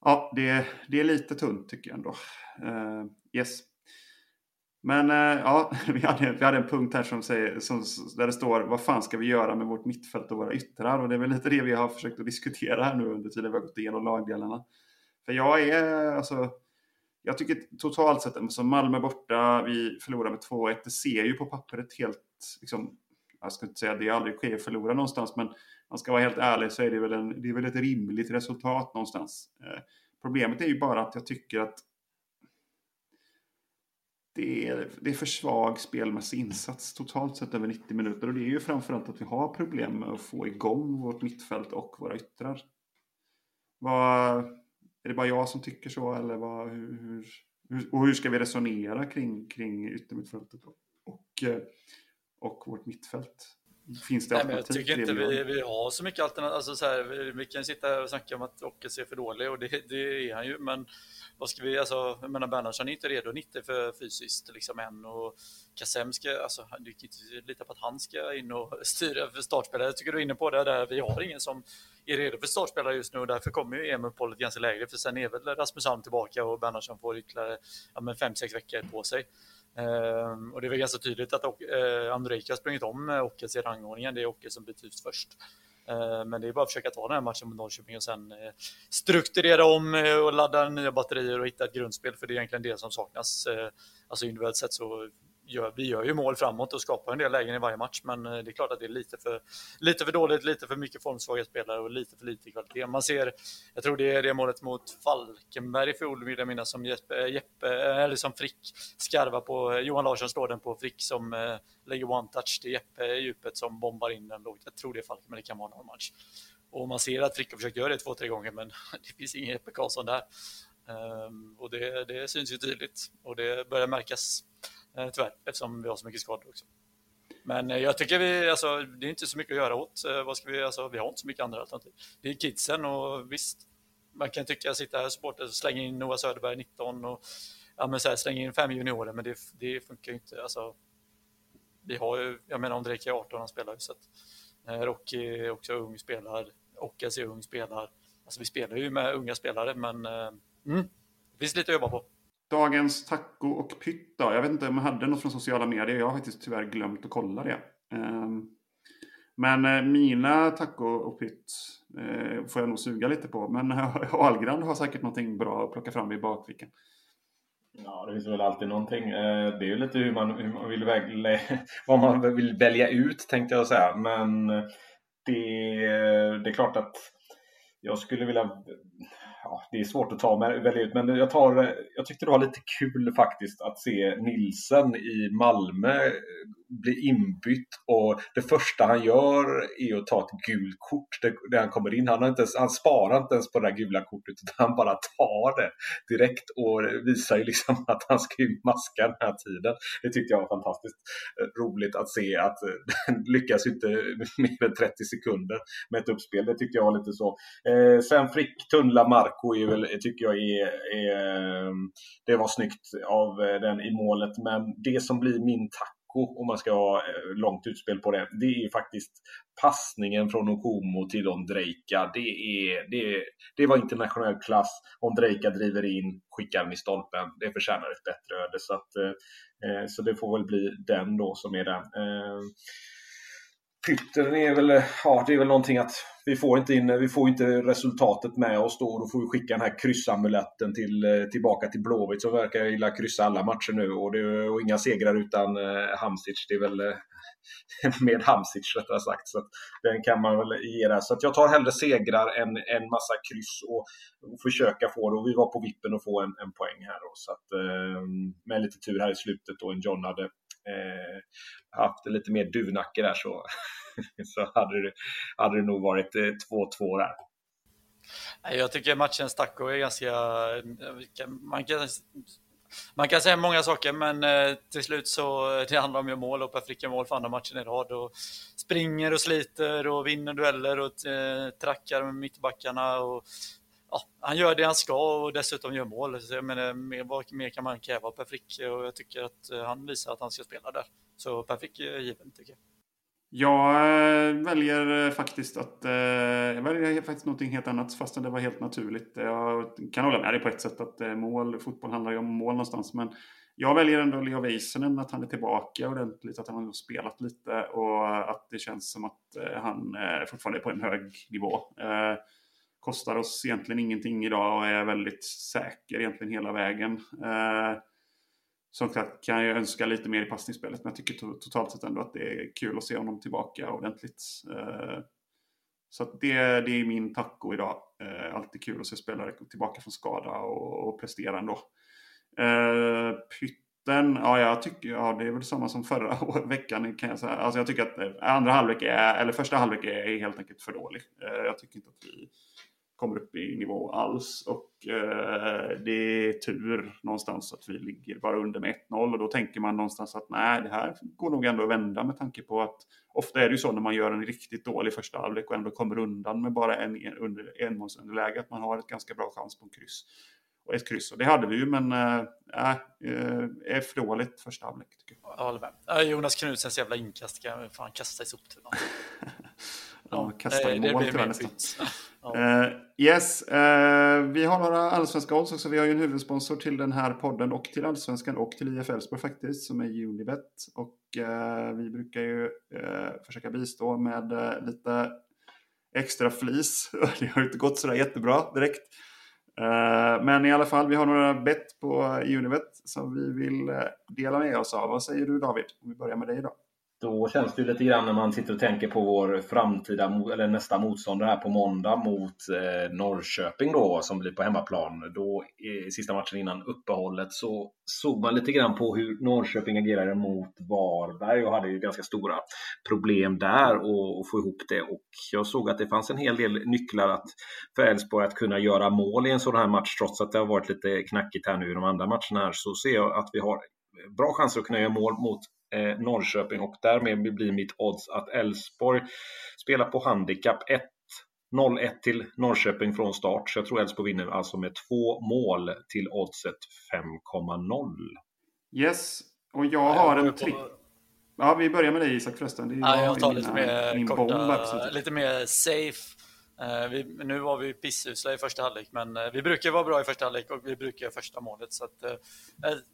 ja, det, det är lite tunt tycker jag ändå. Eh, yes. Men eh, ja, *laughs* vi hade, vi hade en punkt här som säger, som, där det står vad fan ska vi göra med vårt mittfält och våra yttrar? Och det är väl lite det vi har försökt att diskutera här nu under tiden vi har gått igenom lagdelarna. För jag är, alltså, jag tycker totalt sett, som Malmö borta, vi förlorar med 2-1. Det ser ju på pappret helt, liksom, jag ska inte säga att det aldrig sker att förlora någonstans, men man ska vara helt ärlig så är det väl, en, det är väl ett rimligt resultat någonstans. Eh, problemet är ju bara att jag tycker att det är, det är för svag spelmässig insats totalt sett över 90 minuter. Och det är ju framförallt att vi har problem med att få igång vårt mittfält och våra yttrar. Vad, är det bara jag som tycker så eller vad, hur, hur, och hur ska vi resonera kring, kring yttermittfältet och, och, och vårt mittfält? Finns det Nej, men Jag tycker inte vi, vi har så mycket alternativ. Alltså, så här, vi, vi, kan sitta och snacka om att Ockels är för dålig och det, det, är han ju. Men vad ska vi, alltså, jag menar Bernhardsson är inte redo 90 för fysiskt liksom än och Kassem ska, alltså du kan inte lita på att han ska in och *laughs* styra för startspelare. Jag tycker du är inne på det där, vi har ingen som är redo för startspelare just nu och därför kommer ju EM-uppehållet ganska lägre för sen är väl Rasmus Alm tillbaka och Bernhardsson får ytterligare ja, 5-6 veckor på sig. Eh, och det är väl ganska tydligt att eh, Andrejka har sprungit om eh, uh, Ockels i rangordningen. Det är Ockel som byts ut först. Eh, men det är bara att försöka ta den här matchen mot Norrköping och sen eh, strukturera om eh, och ladda nya batterier och hitta ett grundspel. För det är egentligen det som saknas. Alltså individuellt sett så gör, vi gör ju mål framåt och skapar en del lägen i varje match, men eh, det är klart att det är lite för, lite för dåligt, lite för mycket formsvaga spelare och lite för lite kvalitet. Man ser, jag tror det är det målet mot Falkenberg i fjol, vill jag minnas, som Jeppe, Jeppe, eh, eller som Frick skarvar på, Johan Larsson slår den på Frick som eh, lägger one-touch till Jeppe i djupet som bombar in den lågt. Jag tror det är Falkenberg, det kan vara någon match. Och man ser att Frick har försökt göra det två, tre gånger, men *laughs* det finns ingen Jeppe Karlsson där. Um, och det, det syns ju tydligt och det börjar märkas Eh, tyvärr, eftersom vi har så mycket skador också. Men eh, jag tycker vi, alltså, det är inte så mycket att göra åt. Eh, vad ska vi, alltså, vi har inte så mycket andra alternativ. Det är kidsen och visst, man kan tycka sitta här supporter och slänga in Noah Söderberg 19 och ja, men så här, slänga in fem juniorer, men det, det funkar ju inte. Alltså, vi har ju, jag menar om Drake är 18, han spelar ju så att eh, Rocky är också ung, spelar, Ockas är ung, spelar. Alltså vi spelar ju med unga spelare, men mm, det finns lite att jobba på. Dagens taco och pytt? Jag vet inte om jag hade något från sociala medier. Jag har faktiskt tyvärr glömt att kolla det. Ehm, men eh, mina taco och pytt eh, får jag nog suga lite på. Men *laughs* Ahlgrand har säkert någonting bra att plocka fram i bakfickan. Ja, det finns väl alltid någonting. Eh, det är ju lite hur man, hur man vill välja, *laughs* vad man vill välja ut tänkte jag säga. Men det, det är klart att jag skulle vilja ja, det är svårt att ta med, välja ut, men jag, tar, eh, jag tyckte det var lite kul faktiskt att se Nilsen i Malmö eh, blir inbytt och det första han gör är att ta ett gult kort där han kommer in. Han, har inte ens, han sparar inte ens på det där gula kortet utan han bara tar det direkt och visar ju liksom *laughs* att han ska ju maska den här tiden. Det tyckte jag var fantastiskt eh, roligt att se att eh, *laughs* den lyckas inte *laughs* mer än 30 sekunder med ett uppspel. Det tyckte jag var lite så. Eh, sen Frick Tunnla Marco är väl, tycker jag är, är, eh, det var snyggt av den i målet men det som blir min tack om man ska ha eh, långt utspel på det, det är faktiskt passningen från Okomo till Ondrejka. Det, är, det, det var internationell klass. Ondrejka driver in, skickar den i stolpen. Det förtjänar ett bättre öde. Så, att, eh, eh så det får väl bli den då som är den. Eh, Pytten är väl, eh, ja det är väl någonting att vi får inte, in, vi får inte resultatet med oss då. Då får vi skicka den här kryssamuletten till, eh, tillbaka till Blåvitt som verkar gilla kryssa alla matcher nu. Och, det, och inga segrar utan eh, Hamsic. Det är väl eh, *laughs* med Hamsic rättare sagt. Så den kan man väl ge där. Så jag tar hellre segrar än en massa kryss och, och försöka få det. Och vi var på vippen att få en, en poäng här. Då. Så att, eh, med lite tur här i slutet då en John hade eh, haft lite mer duvnacke där så, *laughs* *laughs* så hade, det, hade det nog varit eh, 2-2 där. Jag tycker matchen taco är ganska... Eh, man kan, man kan säga många saker, men eh, till slut så det handlar om att göra mål och Per Frick mål för andra matchen i rad och springer och sliter och vinner dueller och trackar med mittbackarna och ja, han gör det han ska och dessutom gör mål. Så jag menar, mer, vad mer kan man kräva av Per Frick? Och jag tycker att han visar att han ska spela där. Så Per Frick är given, tycker jag. Jag eh, väljer eh, faktiskt att... Eh, jag väljer faktiskt någonting helt annat fastän det var helt naturligt. Jag kan hålla med dig på ett sätt att mål, fotboll handlar ju om mål någonstans. Men jag väljer ändå Leo Väisänen, att han är tillbaka ordentligt, att han har spelat lite och att det känns som att han fortfarande är på en hög nivå. Kostar oss egentligen ingenting idag och är väldigt säker egentligen hela vägen. Som sagt kan jag önska lite mer i passningsspelet men jag tycker totalt sett ändå att det är kul att se honom tillbaka ordentligt. Eh, så det, det är min taco idag. Eh, alltid kul att se spelare tillbaka från skada och, och prestera ändå. Eh, Pytten, ja jag tycker, ja det är väl samma som förra *laughs* veckan kan jag säga. Alltså jag tycker att andra halvlek är, eller första halvlek är helt enkelt för dålig. Jag tycker inte att vi kommer upp i nivå alls. Och eh, det är tur någonstans att vi ligger bara under med 1-0 och då tänker man någonstans att nej, det här går nog ändå att vända med tanke på att ofta är det ju så när man gör en riktigt dålig första halvlek och ändå kommer undan med bara en, under, enmålsunderläge att man har ett ganska bra chans på en kryss. Och ett kryss, och det hade vi ju, men äh, äh, är för dåligt första halvlek. Tycker jag. jag håller med. Jonas Knudsens jävla inkast kan fan kasta i soptunnan. *laughs* Ja, kasta i mål tyvärr nästan. Ja. Uh, yes, uh, vi har några allsvenska odds också. Vi har ju en huvudsponsor till den här podden och till allsvenskan och till IF Elfsborg faktiskt, som är Unibet. Och uh, vi brukar ju försöka bistå med lite extra flis. *laughs* Det har inte gått sådär jättebra direkt. Men i alla fall, vi har några bett på Unibet som vi vill dela med oss av. Vad säger du David? Om vi börjar med dig idag. Då känns det ju lite grann när man sitter och tänker på vår framtida, eller nästa motståndare här på måndag mot eh, Norrköping då, som blir på hemmaplan. Då i sista matchen innan uppehållet så såg man lite grann på hur Norrköping agerade mot Varberg och hade ju ganska stora problem där att få ihop det. Och jag såg att det fanns en hel del nycklar att, för Elfsborg att kunna göra mål i en sån här match, trots att det har varit lite knackigt här nu i de andra matcherna här, så ser jag att vi har bra chanser att kunna göra mål mot eh, Norrköping och därmed blir mitt odds att Elfsborg spelar på handikapp 1 0-1 till Norrköping från start. Så jag tror Elfsborg vinner alltså med två mål till oddset 5,0. Yes, och jag har en trick. Ja, vi börjar med dig Isak förresten. Det är ja, jag tar lite mer korta, lite mer safe Eh, vi, nu var vi pissusla i första halvlek, men eh, vi brukar vara bra i första halvlek och vi brukar göra första målet. Så att, eh,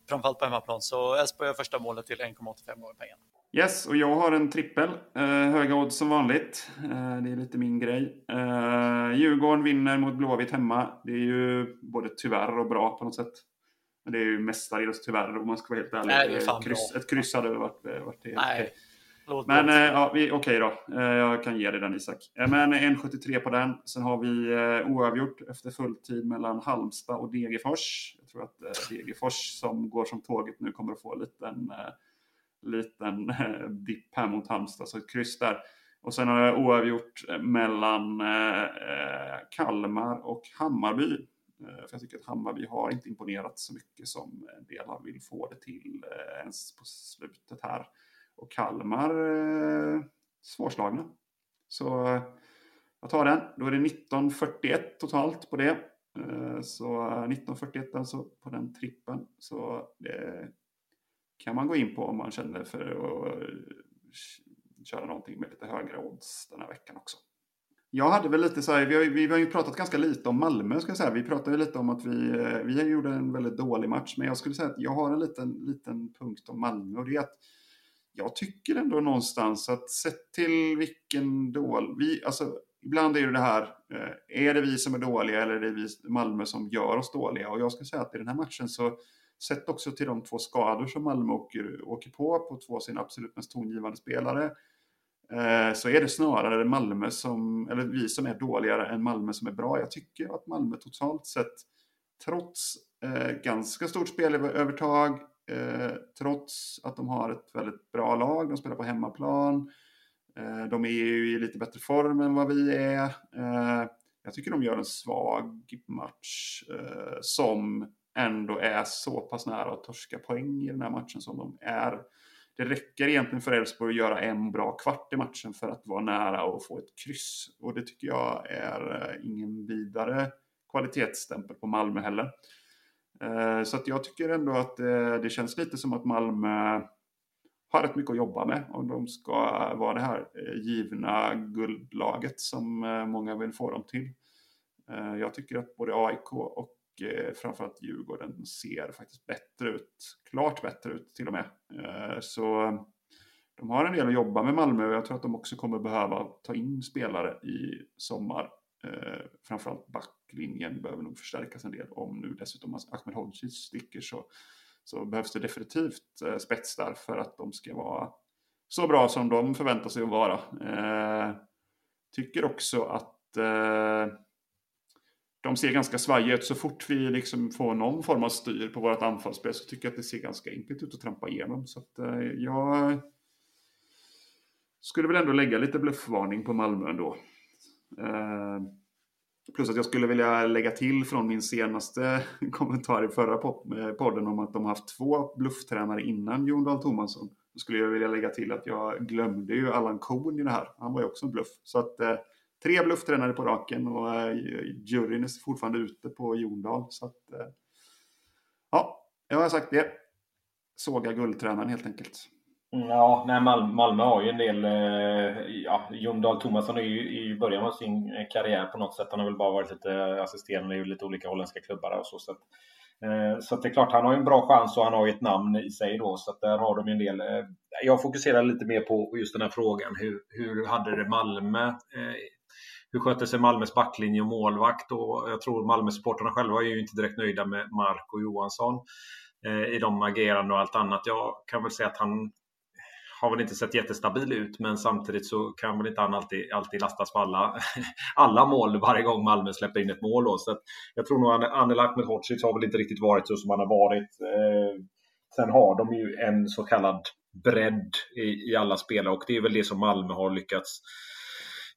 framförallt på hemmaplan. Så Elfsborg gör första målet till 1,85 gånger pengarna. Yes, och jag har en trippel. Eh, höga odds som vanligt. Eh, det är lite min grej. Eh, Djurgården vinner mot Blåvitt hemma. Det är ju både tyvärr och bra på något sätt. Men det är ju mestadels tyvärr om man ska vara helt ärlig. Nej, det är fan kryss, bra. Ett kryss hade varit, varit helt Nej. Okay. Låt men eh, ja, okej okay då. Eh, jag kan ge dig den Isak. Eh, men 1,73 på den. Sen har vi eh, oavgjort efter fulltid mellan Halmstad och Degerfors. Jag tror att Degerfors som går som tåget nu kommer att få en liten, eh, liten dipp här mot Halmstad, så ett kryss där. Och sen har jag oavgjort mellan Kalmar och Hammarby. För jag tycker att Hammarby har inte imponerat så mycket som en del vill få det till ens på slutet här. Och Kalmar eh, svårslagna. Så eh, jag tar den. Då är det 1941 totalt på det. Eh, så 1941 alltså på den trippen. Så det kan man gå in på om man känner för att köra någonting med lite högre odds den här veckan också. Jag hade väl lite så här, vi har, vi har ju pratat ganska lite om Malmö ska jag säga. Vi pratade lite om att vi, vi gjorde en väldigt dålig match. Men jag skulle säga att jag har en liten, liten punkt om Malmö. Och det är att jag tycker ändå någonstans att sett till vilken dålig... Vi, alltså, ibland är det det här, eh, är det vi som är dåliga eller är det vi Malmö som gör oss dåliga? Och jag skulle säga att i den här matchen så, sett också till de två skador som Malmö åker, åker på, på två av sina absolut mest tongivande spelare, eh, så är det snarare Malmö som, eller vi som är dåligare än Malmö som är bra. Jag tycker att Malmö totalt sett, trots eh, ganska stort spelövertag, Eh, trots att de har ett väldigt bra lag, de spelar på hemmaplan, Eh, de är ju i lite bättre form än vad vi är. Eh, jag tycker de gör en svag match eh, som ändå är så pass nära att torska poäng i den här matchen som de är. Det räcker egentligen för Elfsborg att göra en bra kvart i matchen för att vara nära och få ett kryss. Och det tycker jag är eh, ingen vidare kvalitetsstämpel på Malmö heller. Eh, så att jag tycker ändå att eh, det känns lite som att Malmö har rätt mycket att jobba med om de ska vara det här eh, givna guldlaget som många vill få dem till. Jag tycker att både AIK och framförallt Djurgården ser faktiskt bättre ut. Klart bättre ut till och med. Så de har en del att jobba med Malmö och jag tror att de också kommer behöva ta in spelare i sommar. Eh, framförallt backlinjen behöver nog förstärkas en del om nu dessutom Ahmed Hodzic sticker så så behövs det definitivt eh, spets där för att de ska vara så bra som de förväntar sig att vara. Eh, tycker också att eh, de ser ganska svajiga ut. Så fort vi liksom får någon form av styr på vårt anfallsspel så tycker jag att det ser ganska enkelt ut att trampa igenom. Så att, eh, jag skulle väl ändå lägga lite bluffvarning på Malmö ändå. Eh, plus att jag skulle vilja lägga till från min senaste *laughs* kommentar i förra eh, podden om att de har haft två blufftränare innan Jon Dahl Tomasson. Då skulle jag vilja lägga till att jag glömde ju Allan Kohn i det här. Han var ju också en bluff. Så att eh, tre blufftränare på raken och eh, juryn är fortfarande ute på Jon Dahl. Så att, eh, ja, jag har sagt det. Såga guldtränaren helt enkelt. Mm, ja, nej, Malmö, Malmö har ju en del... Eh, ja, Jon Dahl Tomasson är ju i början av sin eh, karriär på något sätt. Han har väl bara varit lite assisterande i lite olika holländska klubbar och så. så att, eh, så att det är klart, han har en bra chans och han har ju ett namn i sig då. Så att där har de en del. Eh, jag fokuserar lite mer på just den här frågan. Hur, hur hade det Malmö? Eh, hur skötte sig Malmös backlinje och målvakt? Och jag tror Malmösupportrarna själva är ju inte direkt nöjda med Marco Johansson eh, i de agerande och allt annat. Jag kan väl säga att han har väl inte sett jättestabil ut, men samtidigt så kan väl inte han alltid, alltid lastas för alla, *laughs* alla mål varje gång Malmö släpper in ett mål. Då. Så jag tror nog att Anel Ahmedhodzic har väl inte riktigt varit så som han har varit. Eh, sen har de ju en så kallad bredd i, i alla spelare och det är väl det som Malmö har lyckats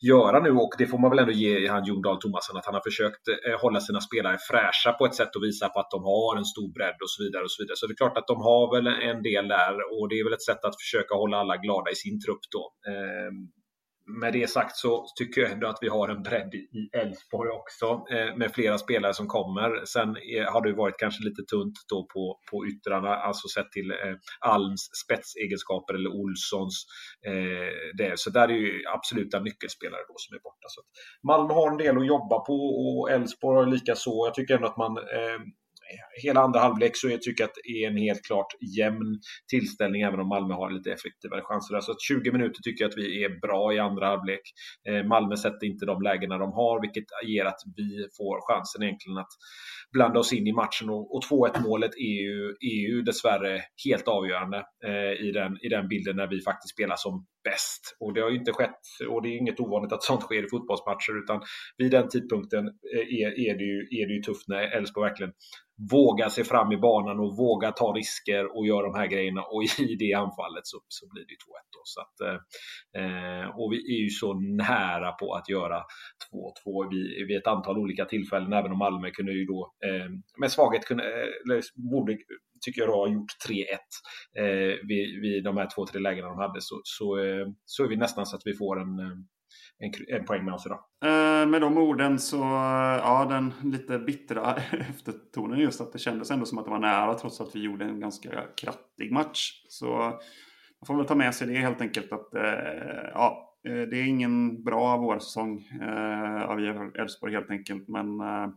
göra nu och det får man väl ändå ge han Jon Dahl Tomasson att han har försökt eh, hålla sina spelare fräscha på ett sätt och visa på att de har en stor bredd och så vidare. och Så vidare. Så det är klart att de har väl en del där och det är väl ett sätt att försöka hålla alla glada i sin trupp då. Ehm, med det sagt så tycker jag ändå att vi har en bredd i Elfsborg också eh, med flera spelare som kommer. Sen eh, har det varit kanske lite tunt då på, på yttrarna, alltså sett till eh, Alms spetsegenskaper eller Olssons. Eh, det. Så där är ju absoluta nyckelspelare då som är borta. Så Malmö har en del att jobba på och Elfsborg har. Jag tycker ändå att man eh, hela andra halvlek så jag tycker jag att det är en helt klart jämn tillställning även om Malmö har lite effektivare chanser. Så att 20 minuter tycker jag att vi är bra i andra halvlek. Eh, Malmö sätter inte de lägena de har vilket ger att vi får chansen egentligen att blanda oss in i matchen och, och 2-1 målet är ju, är ju dessvärre helt avgörande eh, i, den, i den bilden när vi faktiskt spelar som bäst. Och det har ju inte skett, och det är inget ovanligt att sånt sker i fotbollsmatcher, utan vid den tidpunkten eh, är, är, det, ju, är det ju tufft när Elfsborg verkligen vågar sig fram i banan och vågar ta risker och göra de här grejerna. Och i det anfallet så, så blir det 2-1 då. Så att, eh, eh, och vi är ju så nära på att göra 2-2 vid, vid ett antal olika tillfällen, även om Malmö kunde ju då eh, med svaghet kunde, eh, eller borde tycker jag då har gjort 3-1 eh, vid, vid de här två, tre lägena de hade så, så, eh, så är vi nästan så att vi får en, eh, en, en poäng med oss idag. Eh, med de orden så, eh, ja den lite bittra *laughs* eftertonen just att det kändes ändå som att det var nära trots att vi gjorde en ganska krattig match. Så man får väl ta med sig det helt enkelt att eh, ja, eh, det är ingen bra vårsäsong eh, av Elfsborg helt enkelt. Men eh,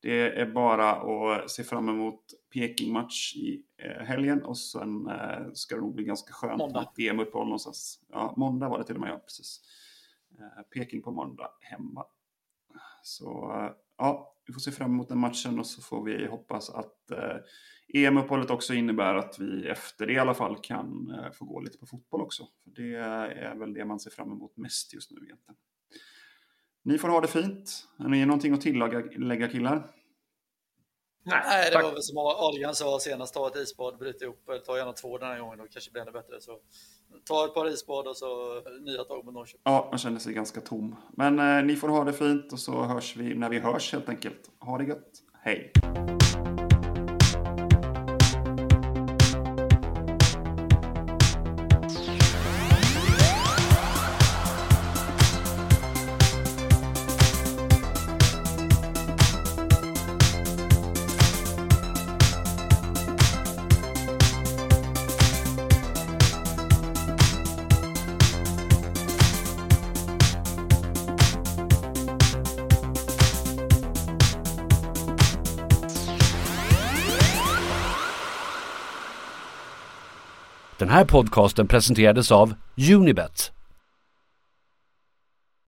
det är bara att se fram emot Peking-match i eh, helgen och sen eh, ska det nog bli ganska skönt måndag. med ett EM-uppehåll någonstans. Ja, måndag var det till och med, ja precis. Eh, Peking på måndag hemma. Så ja, vi får se fram emot den matchen och så får vi hoppas att EM-uppehållet också innebär att vi efter det i alla fall kan få gå lite på fotboll också. För Det är väl det man ser fram emot mest just nu egentligen. Ni får ha det fint. Har ni någonting att tillägga killar? Nej, Nej det var väl som Algan sa senast, ta ett isbad, bryt ihop, ta gärna två den här gången, då kanske blir ännu bättre. Så ta ett par isbad och så nya tag mot Norrköping. Ja, man känner sig ganska tom. Men eh, ni får ha det fint och så hörs vi när vi hörs helt enkelt. Ha det gött. Hej! Här podcasten presenterades av Unibet.